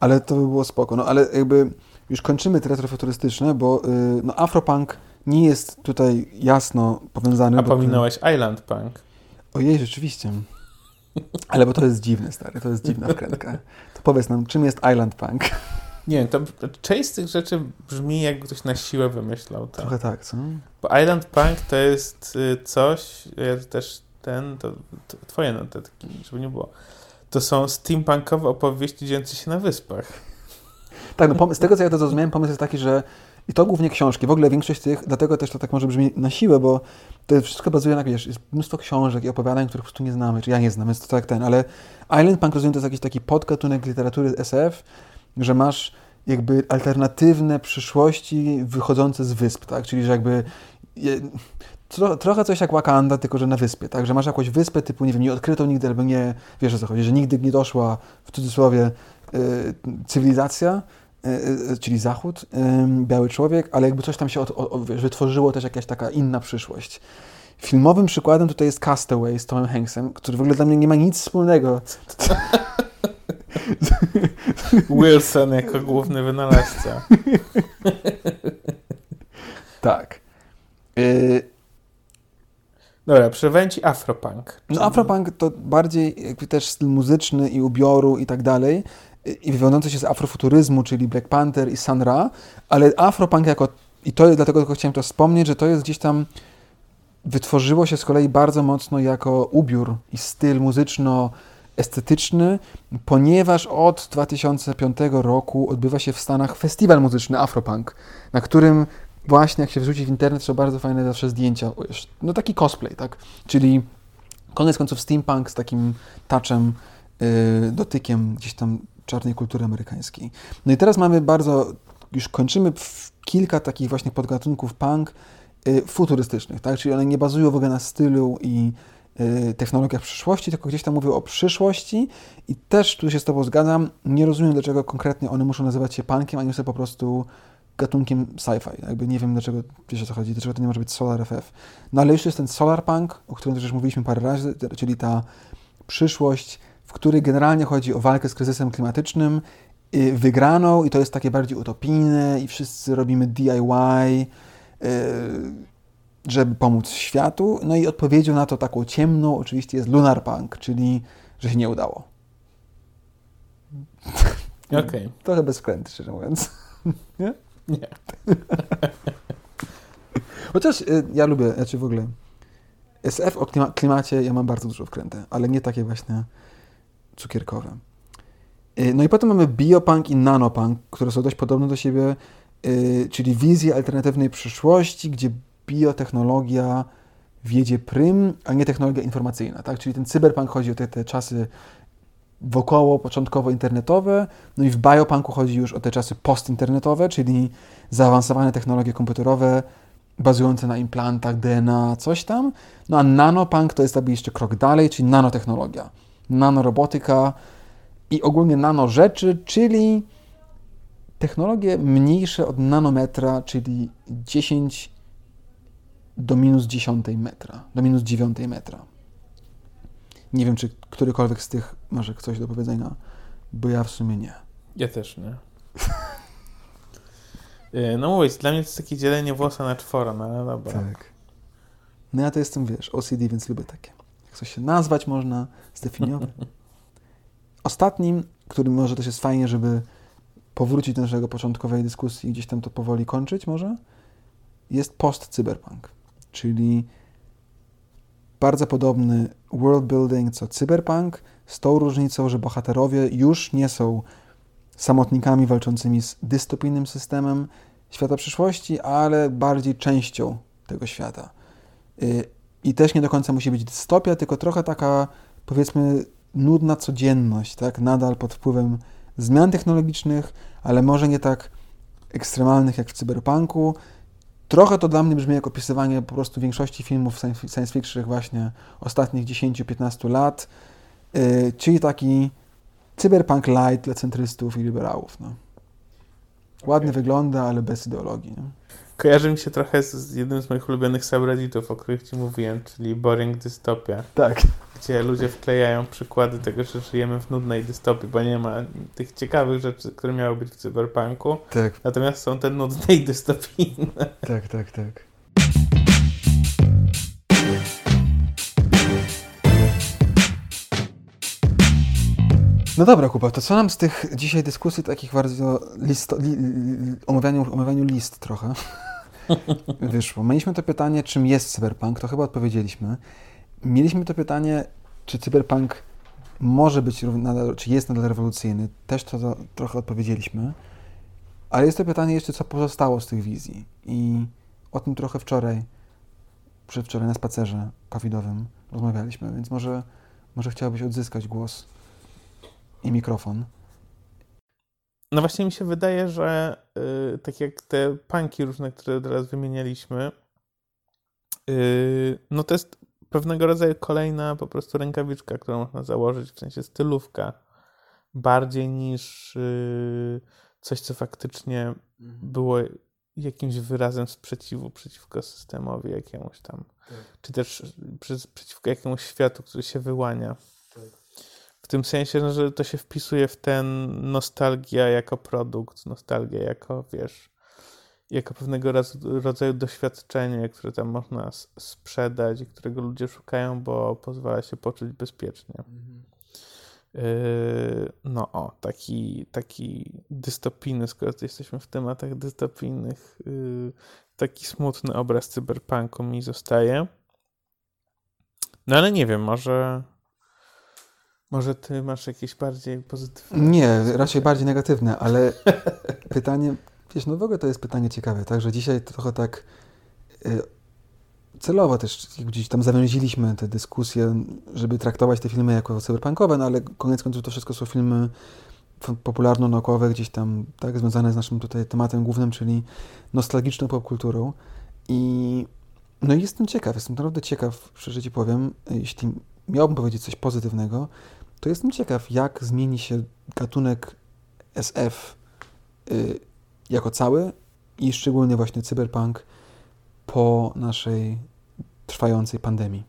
S2: ale to by było spoko, no ale jakby już kończymy te retrofuturystyczne, bo y, no Afropunk nie jest tutaj jasno powiązany.
S1: A
S2: bo-
S1: pominąłeś Island Punk.
S2: Ojej, rzeczywiście. Ale bo to jest dziwne, stary, to jest dziwna wkrętka. To powiedz nam, czym jest Island Punk?
S1: Nie, to część z tych rzeczy brzmi jakby ktoś na siłę wymyślał to.
S2: Trochę tak, co?
S1: Bo Island Punk to jest y, coś, też ten, to, to twoje notatki, żeby nie było. To są steampunkowe opowieści dziejące się na wyspach.
S2: Tak, no pom- z tego co ja to zrozumiałem, pomysł jest taki, że i to głównie książki, w ogóle większość tych, dlatego też to tak może brzmi na siłę, bo to wszystko bazuje na, wiesz, jest mnóstwo książek i opowiadań, których po prostu nie znamy, czy ja nie znam, więc to tak ten, ale Island Punk rozumiem, to jest jakiś taki podgatunek literatury SF, że masz jakby alternatywne przyszłości wychodzące z wysp, tak, czyli że jakby tro, trochę coś jak Wakanda, tylko że na wyspie, tak, że masz jakąś wyspę typu, nie wiem, nie odkrytą nigdy, albo nie, wiesz o co chodzi, że nigdy nie doszła, w cudzysłowie, y, cywilizacja, y, y, czyli Zachód, y, biały człowiek, ale jakby coś tam się od, o, o, wiesz, wytworzyło też jakaś taka inna przyszłość. Filmowym przykładem tutaj jest Castaway z Tomem Hanksem, który w ogóle dla mnie nie ma nic wspólnego.
S1: Wilson jako główny wynalazca.
S2: Tak. Y,
S1: Dobra, przewęci Afropunk.
S2: No Afropunk to bardziej jakby też styl muzyczny i ubioru i tak dalej i- wywodzący się z afrofuturyzmu, czyli Black Panther i Sun Ra, ale Afropunk jako, i to jest dlatego tylko chciałem to wspomnieć, że to jest gdzieś tam wytworzyło się z kolei bardzo mocno jako ubiór i styl muzyczno-estetyczny, ponieważ od 2005 roku odbywa się w Stanach festiwal muzyczny Afropunk, na którym właśnie jak się wrzuci w internet są bardzo fajne zawsze zdjęcia, no taki cosplay, tak, czyli koniec końców steampunk z takim touchem, yy, dotykiem gdzieś tam czarnej kultury amerykańskiej. No i teraz mamy bardzo, już kończymy kilka takich właśnie podgatunków punk yy, futurystycznych, tak? Czyli one nie bazują w ogóle na stylu i technologiach przyszłości, tylko gdzieś tam mówią o przyszłości i też tu się z Tobą zgadzam, nie rozumiem dlaczego konkretnie one muszą nazywać się punkiem, a nie są po prostu gatunkiem sci-fi. Jakby nie wiem dlaczego, wiesz o co chodzi, dlaczego to nie może być Solar FF. No ale jeszcze jest ten Solar Punk, o którym też już mówiliśmy parę razy, czyli ta przyszłość, w której generalnie chodzi o walkę z kryzysem klimatycznym, y, wygraną i to jest takie bardziej utopijne i wszyscy robimy DIY, y, żeby pomóc światu. No i odpowiedzią na to taką ciemną oczywiście jest Lunar Punk, czyli że się nie udało.
S1: Okej,
S2: Trochę bez wkręty, szczerze mówiąc.
S1: nie.
S2: Chociaż y, ja lubię, znaczy w ogóle SF o klima klimacie ja mam bardzo dużo wkręty, ale nie takie właśnie cukierkowe. Y, no i potem mamy biopunk i nanopunk, które są dość podobne do siebie, y, czyli wizje alternatywnej przyszłości, gdzie biotechnologia wiedzie prym, a nie technologia informacyjna, tak? Czyli ten cyberpunk chodzi o te, te czasy wokoło, początkowo internetowe, no i w biopunku chodzi już o te czasy postinternetowe, czyli zaawansowane technologie komputerowe bazujące na implantach DNA, coś tam. No a nanopunk to jest jakby jeszcze krok dalej, czyli nanotechnologia, nanorobotyka i ogólnie nano rzeczy, czyli technologie mniejsze od nanometra, czyli 10 do minus 10 metra, do minus 9 metra. Nie wiem, czy którykolwiek z tych może coś do powiedzenia, bo ja w sumie nie.
S1: Ja też nie. Y, no mówię, dla mnie to jest takie dzielenie włosa na czworo, no ale dobra.
S2: Tak. No ja to jestem, wiesz, OCD, więc lubię takie. Jak coś się nazwać można, zdefiniować. Ostatnim, który może też jest fajnie, żeby powrócić do naszego początkowej dyskusji i gdzieś tam to powoli kończyć może, jest post-cyberpunk, czyli bardzo podobny world building co cyberpunk, z tą różnicą, że bohaterowie już nie są samotnikami walczącymi z dystopijnym systemem świata przyszłości, ale bardziej częścią tego świata. Y, I też nie do końca musi być dystopia, tylko trochę taka, powiedzmy, nudna codzienność, tak? Nadal pod wpływem zmian technologicznych, ale może nie tak ekstremalnych jak w cyberpunku. Trochę to dla mnie brzmi jak opisywanie po prostu większości filmów science fiction właśnie ostatnich 10-15 lat, yy, czyli taki cyberpunk light dla centrystów i liberałów. No. Ładnie okay. wygląda, ale bez ideologii. No.
S1: Kojarzy mi się trochę z jednym z moich ulubionych subredditów, o których Ci mówiłem, czyli Boring Dystopia.
S2: Tak.
S1: Gdzie ludzie wklejają przykłady tego, że żyjemy w nudnej dystopii, bo nie ma tych ciekawych rzeczy, które miały być w cyberpunku.
S2: Tak.
S1: Natomiast są te nudne i dystopijne.
S2: Tak, tak, tak. No dobra, Kuba, to co nam z tych dzisiaj dyskusji takich bardzo list, li, omawianiu, omawianiu list trochę wyszło? Mieliśmy to pytanie, czym jest cyberpunk, to chyba odpowiedzieliśmy. Mieliśmy to pytanie, czy cyberpunk może być czy jest nadal rewolucyjny. Też to, to trochę odpowiedzieliśmy. Ale jest to pytanie jeszcze, co pozostało z tych wizji. I o tym trochę wczoraj, przedwczoraj na spacerze covidowym rozmawialiśmy, więc może, może chciałbyś odzyskać głos i mikrofon.
S1: No właśnie mi się wydaje, że yy, tak jak te panki różne, które teraz wymienialiśmy, yy, no to jest pewnego rodzaju kolejna po prostu rękawiczka, którą można założyć, w sensie stylówka, bardziej niż yy, coś, co faktycznie mhm. było jakimś wyrazem sprzeciwu przeciwko systemowi jakiemuś tam, tak. czy też przeciwko jakiemuś światu, który się wyłania. W tym sensie, no, że to się wpisuje w ten nostalgia jako produkt, nostalgia jako, wiesz, jako pewnego rodzaju doświadczenie, które tam można sprzedać i którego ludzie szukają, bo pozwala się poczuć bezpiecznie. Mhm. Yy, no o, taki, taki dystopijny, skoro jesteśmy w tematach dystopijnych, yy, taki smutny obraz cyberpunku mi zostaje. No ale nie wiem, może może ty masz jakieś bardziej pozytywne?
S2: Nie, raczej bardziej negatywne, ale pytanie, wiesz, no w ogóle to jest pytanie ciekawe, także dzisiaj trochę tak y, celowo też gdzieś tam zawęziliśmy tę dyskusję, żeby traktować te filmy jako cyberpunkowe, no ale koniec końców to wszystko są filmy popularno-naukowe, gdzieś tam tak związane z naszym tutaj tematem głównym, czyli nostalgiczną popkulturą i no i jestem ciekaw, jestem naprawdę ciekaw, szczerze ci powiem, jeśli miałbym powiedzieć coś pozytywnego, to jestem ciekaw, jak zmieni się gatunek SF y, jako cały i szczególnie właśnie cyberpunk po naszej trwającej pandemii.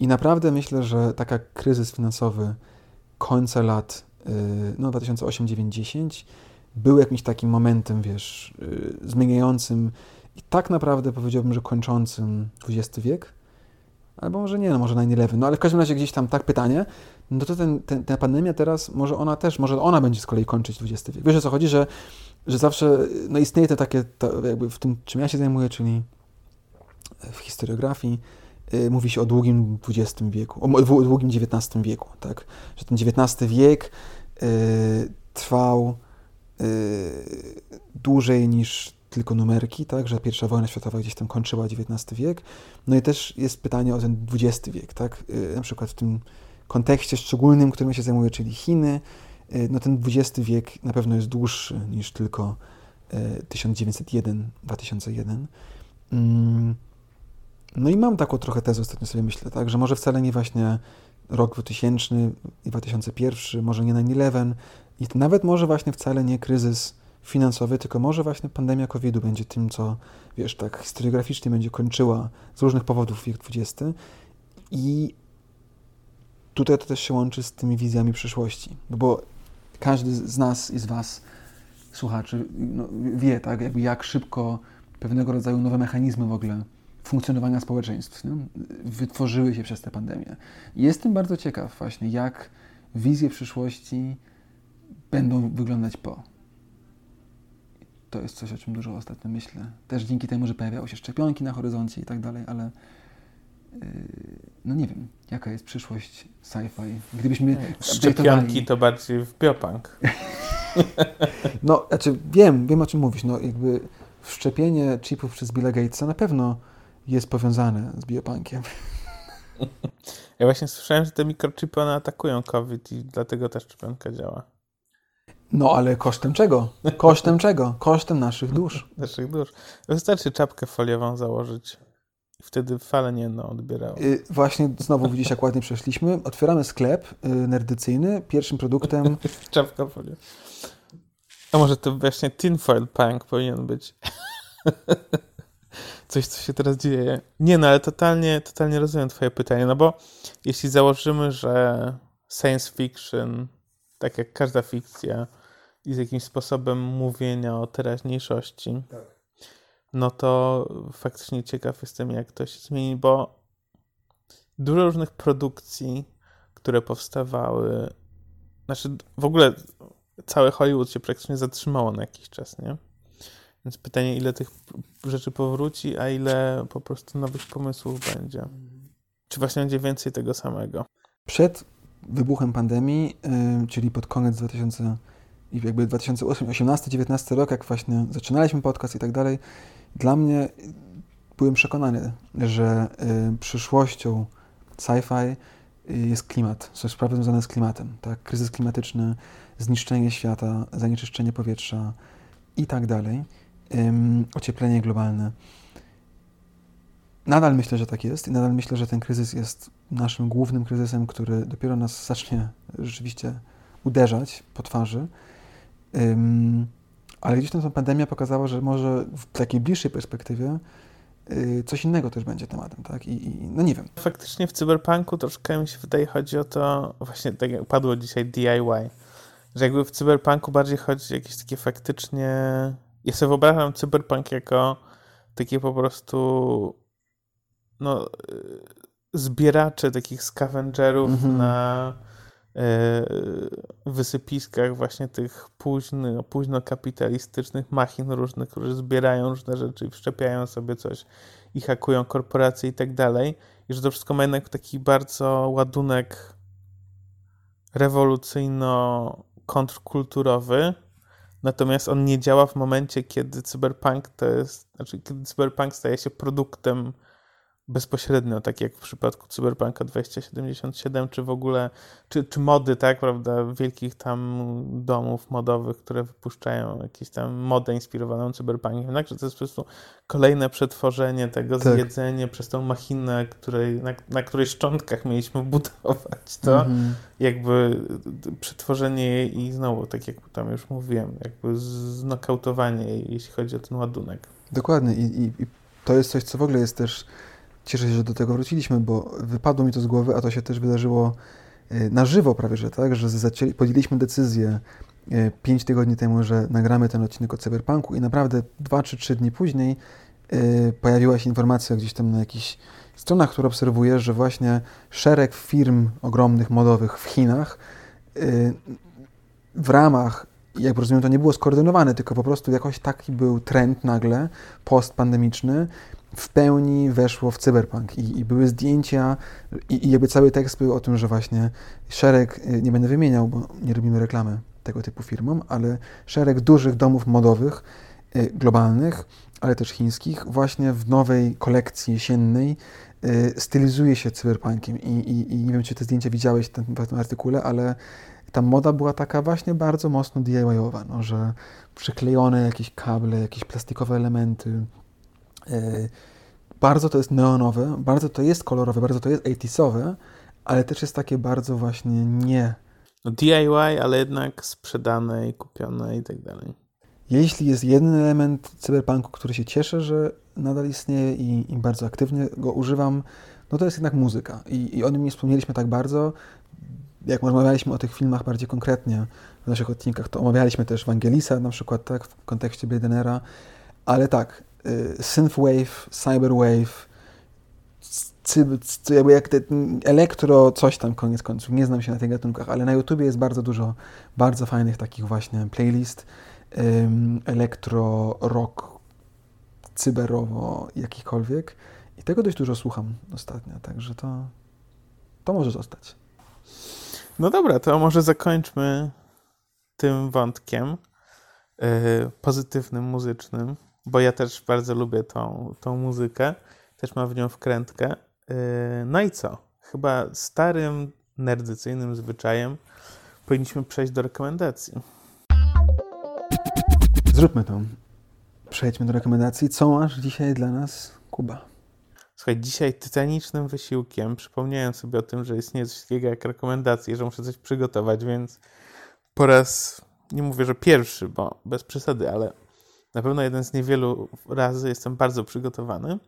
S2: I naprawdę myślę, że taka kryzys finansowy końca lat y, no 2008-2010 był jakimś takim momentem, wiesz, y, zmieniającym i tak naprawdę powiedziałbym, że kończącym XX wiek. Albo może nie, no może 9-11. No ale w każdym razie gdzieś tam tak pytanie, no to ten, ten, ta pandemia teraz, może ona też, może ona będzie z kolei kończyć XX wiek. Wiesz o co chodzi, że, że zawsze no istnieje to takie, to jakby w tym, czym ja się zajmuję, czyli w historiografii y, mówi się o długim XX wieku, o długim XIX wieku, tak? Że ten XIX wiek y, trwał y, dłużej niż tylko numerki, tak? Że pierwsza wojna światowa gdzieś tam kończyła XIX wiek. No i też jest pytanie o ten XX wiek, tak? Na przykład w tym kontekście szczególnym, którym się zajmuję, czyli Chiny, no ten XX wiek na pewno jest dłuższy niż tylko 1901-2001. Mm. No i mam taką trochę tezę, ostatnio sobie myślę, tak, że może wcale nie właśnie rok 2000 i 2001, może nie 9-11 i nawet może właśnie wcale nie kryzys finansowy, tylko może właśnie pandemia COVID-u będzie tym, co, wiesz, tak historiograficznie będzie kończyła z różnych powodów wiek XX i tutaj to też się łączy z tymi wizjami przyszłości, bo każdy z nas i z was słuchaczy no, wie, tak, jakby jak szybko pewnego rodzaju nowe mechanizmy w ogóle funkcjonowania społeczeństw wytworzyły się przez tę pandemię. Jestem bardzo ciekaw właśnie, jak wizje przyszłości będą wyglądać po. To jest coś, o czym dużo ostatnio myślę. Też dzięki temu, że pojawiały się szczepionki na horyzoncie i tak dalej, ale no nie wiem, jaka jest przyszłość sci-fi.
S1: Gdybyśmy Szczepionki to bardziej w biopunk.
S2: No, znaczy wiem, wiem o czym mówisz. No, jakby wszczepienie chipów przez Billa Gatesa na pewno jest powiązane z biopunkiem.
S1: Ja właśnie słyszałem, że te mikrochipy one atakują COVID i dlatego ta szczepionka działa.
S2: No, ale kosztem czego? Kosztem czego? Kosztem naszych dusz.
S1: Naszych dusz. Wystarczy czapkę foliową założyć. Wtedy fale nie no, odbierało. Yy,
S2: właśnie znowu widzisz, jak ładnie przeszliśmy. Otwieramy sklep yy, nerdycyjny. Pierwszym produktem...
S1: Czapka foliowa. A może to właśnie tinfoil punk powinien być. Coś, co się teraz dzieje. Nie no, ale totalnie, totalnie rozumiem twoje pytanie, no bo jeśli założymy, że science fiction, tak jak każda fikcja, jest jakimś sposobem mówienia o teraźniejszości, tak. No to faktycznie ciekaw jestem, jak to się zmieni, bo dużo różnych produkcji, które powstawały, znaczy w ogóle cały Hollywood się praktycznie zatrzymało na jakiś czas, nie? Więc pytanie, ile tych rzeczy powróci, a ile po prostu nowych pomysłów będzie. Czy właśnie będzie więcej tego samego?
S2: Przed wybuchem pandemii, yy, czyli pod koniec 2000, jakby 2018-19 rok, jak właśnie zaczynaliśmy podcast i tak dalej, dla mnie byłem przekonany, że yy, przyszłością sci-fi jest klimat, są sprawy związane z klimatem, tak? Kryzys klimatyczny, zniszczenie świata, zanieczyszczenie powietrza i tak dalej, ocieplenie globalne. Nadal myślę, że tak jest i nadal myślę, że ten kryzys jest naszym głównym kryzysem, który dopiero nas zacznie rzeczywiście uderzać po twarzy. Ale gdzieś tam ta pandemia pokazała, że może w takiej bliższej perspektywie y, coś innego też będzie tematem, tak? I, I, no nie wiem.
S1: Faktycznie w cyberpunku troszkę mi się wydaje chodzi o to, właśnie tak jak padło dzisiaj DIY, że jakby w cyberpunku bardziej chodzi o jakieś takie faktycznie... Ja sobie wyobrażam cyberpunk jako takie po prostu no, zbieracze takich scavengerów mhm. na e, wysypiskach właśnie tych późno, kapitalistycznych machin różnych, które zbierają różne rzeczy i wszczepiają sobie coś i hakują korporacje i tak dalej. I że to wszystko ma jednak taki bardzo ładunek rewolucyjno kontrkulturowy, natomiast on nie działa w momencie, kiedy cyberpunk to jest, znaczy kiedy cyberpunk staje się produktem bezpośrednio, tak jak w przypadku Cyberpunka 2077, czy w ogóle, czy, czy mody, tak, prawda, wielkich tam domów modowych, które wypuszczają jakieś tam modę inspirowaną cyberpunkiem, tak, że to jest po prostu kolejne przetworzenie tego, tak. zjedzenie przez tą machinę, której, na, na której szczątkach mieliśmy budować to, mhm. jakby przetworzenie jej i znowu, tak jak tam już mówiłem, jakby znokautowanie jej, jeśli chodzi o ten ładunek.
S2: Dokładnie i, i, i to jest coś, co w ogóle jest też Cieszę się, że do tego wróciliśmy, bo wypadło mi to z głowy, a to się też wydarzyło e, na żywo prawie, że tak, że zaczęli, podjęliśmy decyzję e, pięć tygodni temu, że nagramy ten odcinek o cyberpunku i naprawdę dwa czy trzy dni później e, pojawiła się informacja gdzieś tam na jakichś stronach, które obserwuję, że właśnie szereg firm ogromnych, modowych w Chinach w ramach, jak rozumiem, to nie było skoordynowane, tylko po prostu jakoś taki był trend nagle, postpandemiczny, w pełni weszło w cyberpunk i, i były zdjęcia i, i jakby cały tekst był o tym, że właśnie szereg, y, nie będę wymieniał, bo nie robimy reklamy tego typu firmom, ale szereg dużych domów modowych, y, globalnych, ale też chińskich, właśnie w nowej kolekcji jesiennej y, stylizuje się cyberpunkiem I, i, i nie wiem, czy te zdjęcia widziałeś w tym, w tym artykule, ale ta moda była taka właśnie bardzo mocno DIY-owa, no, że przyklejone jakieś kable, jakieś plastikowe elementy. Yy, bardzo to jest neonowe, bardzo to jest kolorowe, bardzo to jest 80sowe, ale też jest takie bardzo właśnie nie.
S1: No DIY, ale jednak sprzedane i kupione i tak dalej.
S2: Jeśli jest jeden element cyberpunku, który się cieszę, że nadal istnieje i, i bardzo aktywnie go używam, no to jest jednak muzyka. I, I o nim nie wspomnieliśmy tak bardzo, jak rozmawialiśmy o tych filmach bardziej konkretnie w naszych odcinkach, to omawialiśmy też Wangelisa na przykład, tak, w kontekście Blade Runnera, ale tak, synthwave, cyberwave, jakby jak te, elektro, coś tam koniec końców, nie znam się na tych gatunkach, ale na YouTubie jest bardzo dużo bardzo fajnych takich właśnie playlist, elektro, rock, cyberowo, jakichkolwiek i tego dość dużo słucham ostatnio, także to, to może zostać.
S1: No dobra, to może zakończmy tym wątkiem yy, pozytywnym, muzycznym, bo ja też bardzo lubię tą, tą muzykę, też mam w nią wkrętkę. Yy, no i co? Chyba starym, nerdycyjnym zwyczajem powinniśmy przejść do rekomendacji.
S2: Zróbmy to. Przejdźmy do rekomendacji. Co masz dzisiaj dla nas, Kuba?
S1: Słuchaj, dzisiaj tytanicznym wysiłkiem przypomniałem sobie o tym, że istnieje coś takiego jak rekomendacje, że muszę coś przygotować, więc po raz, nie mówię, że pierwszy, bo bez przesady, ale na pewno jeden z niewielu razy jestem bardzo przygotowany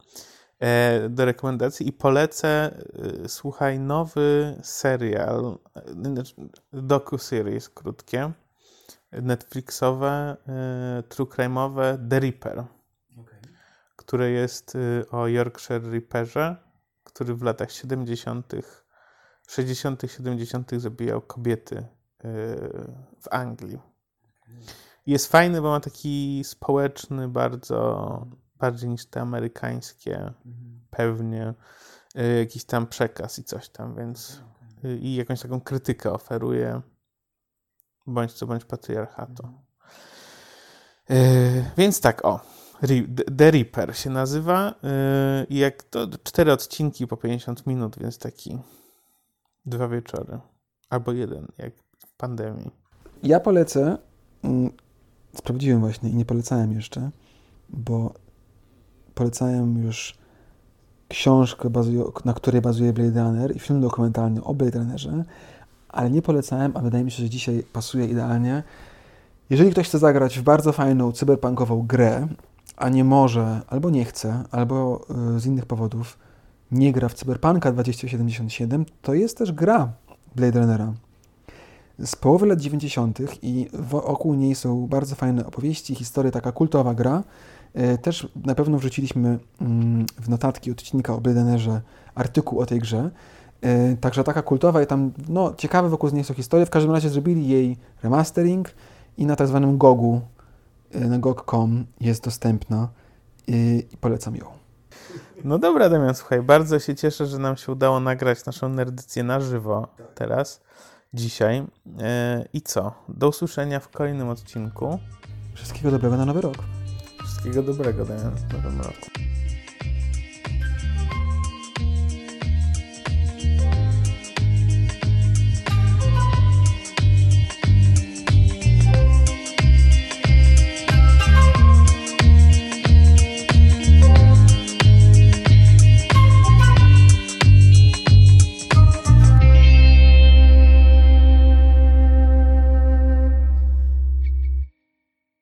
S1: e, do rekomendacji i polecę, e, słuchaj, nowy serial, e, docu-series krótkie, Netflixowe, true crime'owe The Reaper które jest o Yorkshire Reaperze, który w latach 70., 60., 70. zabijał kobiety w Anglii. Jest fajny, bo ma taki społeczny, bardzo bardziej niż te amerykańskie, pewnie y, jakiś tam przekaz i coś tam, więc i jakąś taką krytykę oferuje bądź co bądź patriarchatu. Więc tak, o, The Reaper się nazywa. Y, I jak to cztery odcinki po 50 minut, więc taki dwa wieczory. Albo jeden, jak w pandemii.
S2: Ja polecę. Sprawdziłem właśnie i nie polecałem jeszcze, bo polecałem już książkę, na której bazuje Blade Runner i film dokumentalny o Blade Runnerze, ale nie polecałem, a wydaje mi się, że dzisiaj pasuje idealnie. Jeżeli ktoś chce zagrać w bardzo fajną cyberpunkową grę, a nie może, albo nie chce, albo y, z innych powodów nie gra w Cyberpunka 2077, to jest też gra Blade Runnera z połowy lat 90. i wokół niej są bardzo fajne opowieści, historie, taka kultowa gra. Y, też na pewno wrzuciliśmy mm, w notatki odcinka o Blade Runnerze artykuł o tej grze. Y, także taka kultowa i tam, no, ciekawe wokół niej są historie. W każdym razie zrobili jej remastering i na tak zwanym GOGu Y, na gog.com jest dostępna i, i polecam ją.
S1: No dobra, Damian, słuchaj, bardzo się cieszę, że nam się udało nagrać naszą nerdycję na żywo teraz, dzisiaj. Y, I co? Do usłyszenia w kolejnym odcinku.
S2: Wszystkiego dobrego na nowy rok.
S1: Wszystkiego dobrego, w nowym roku.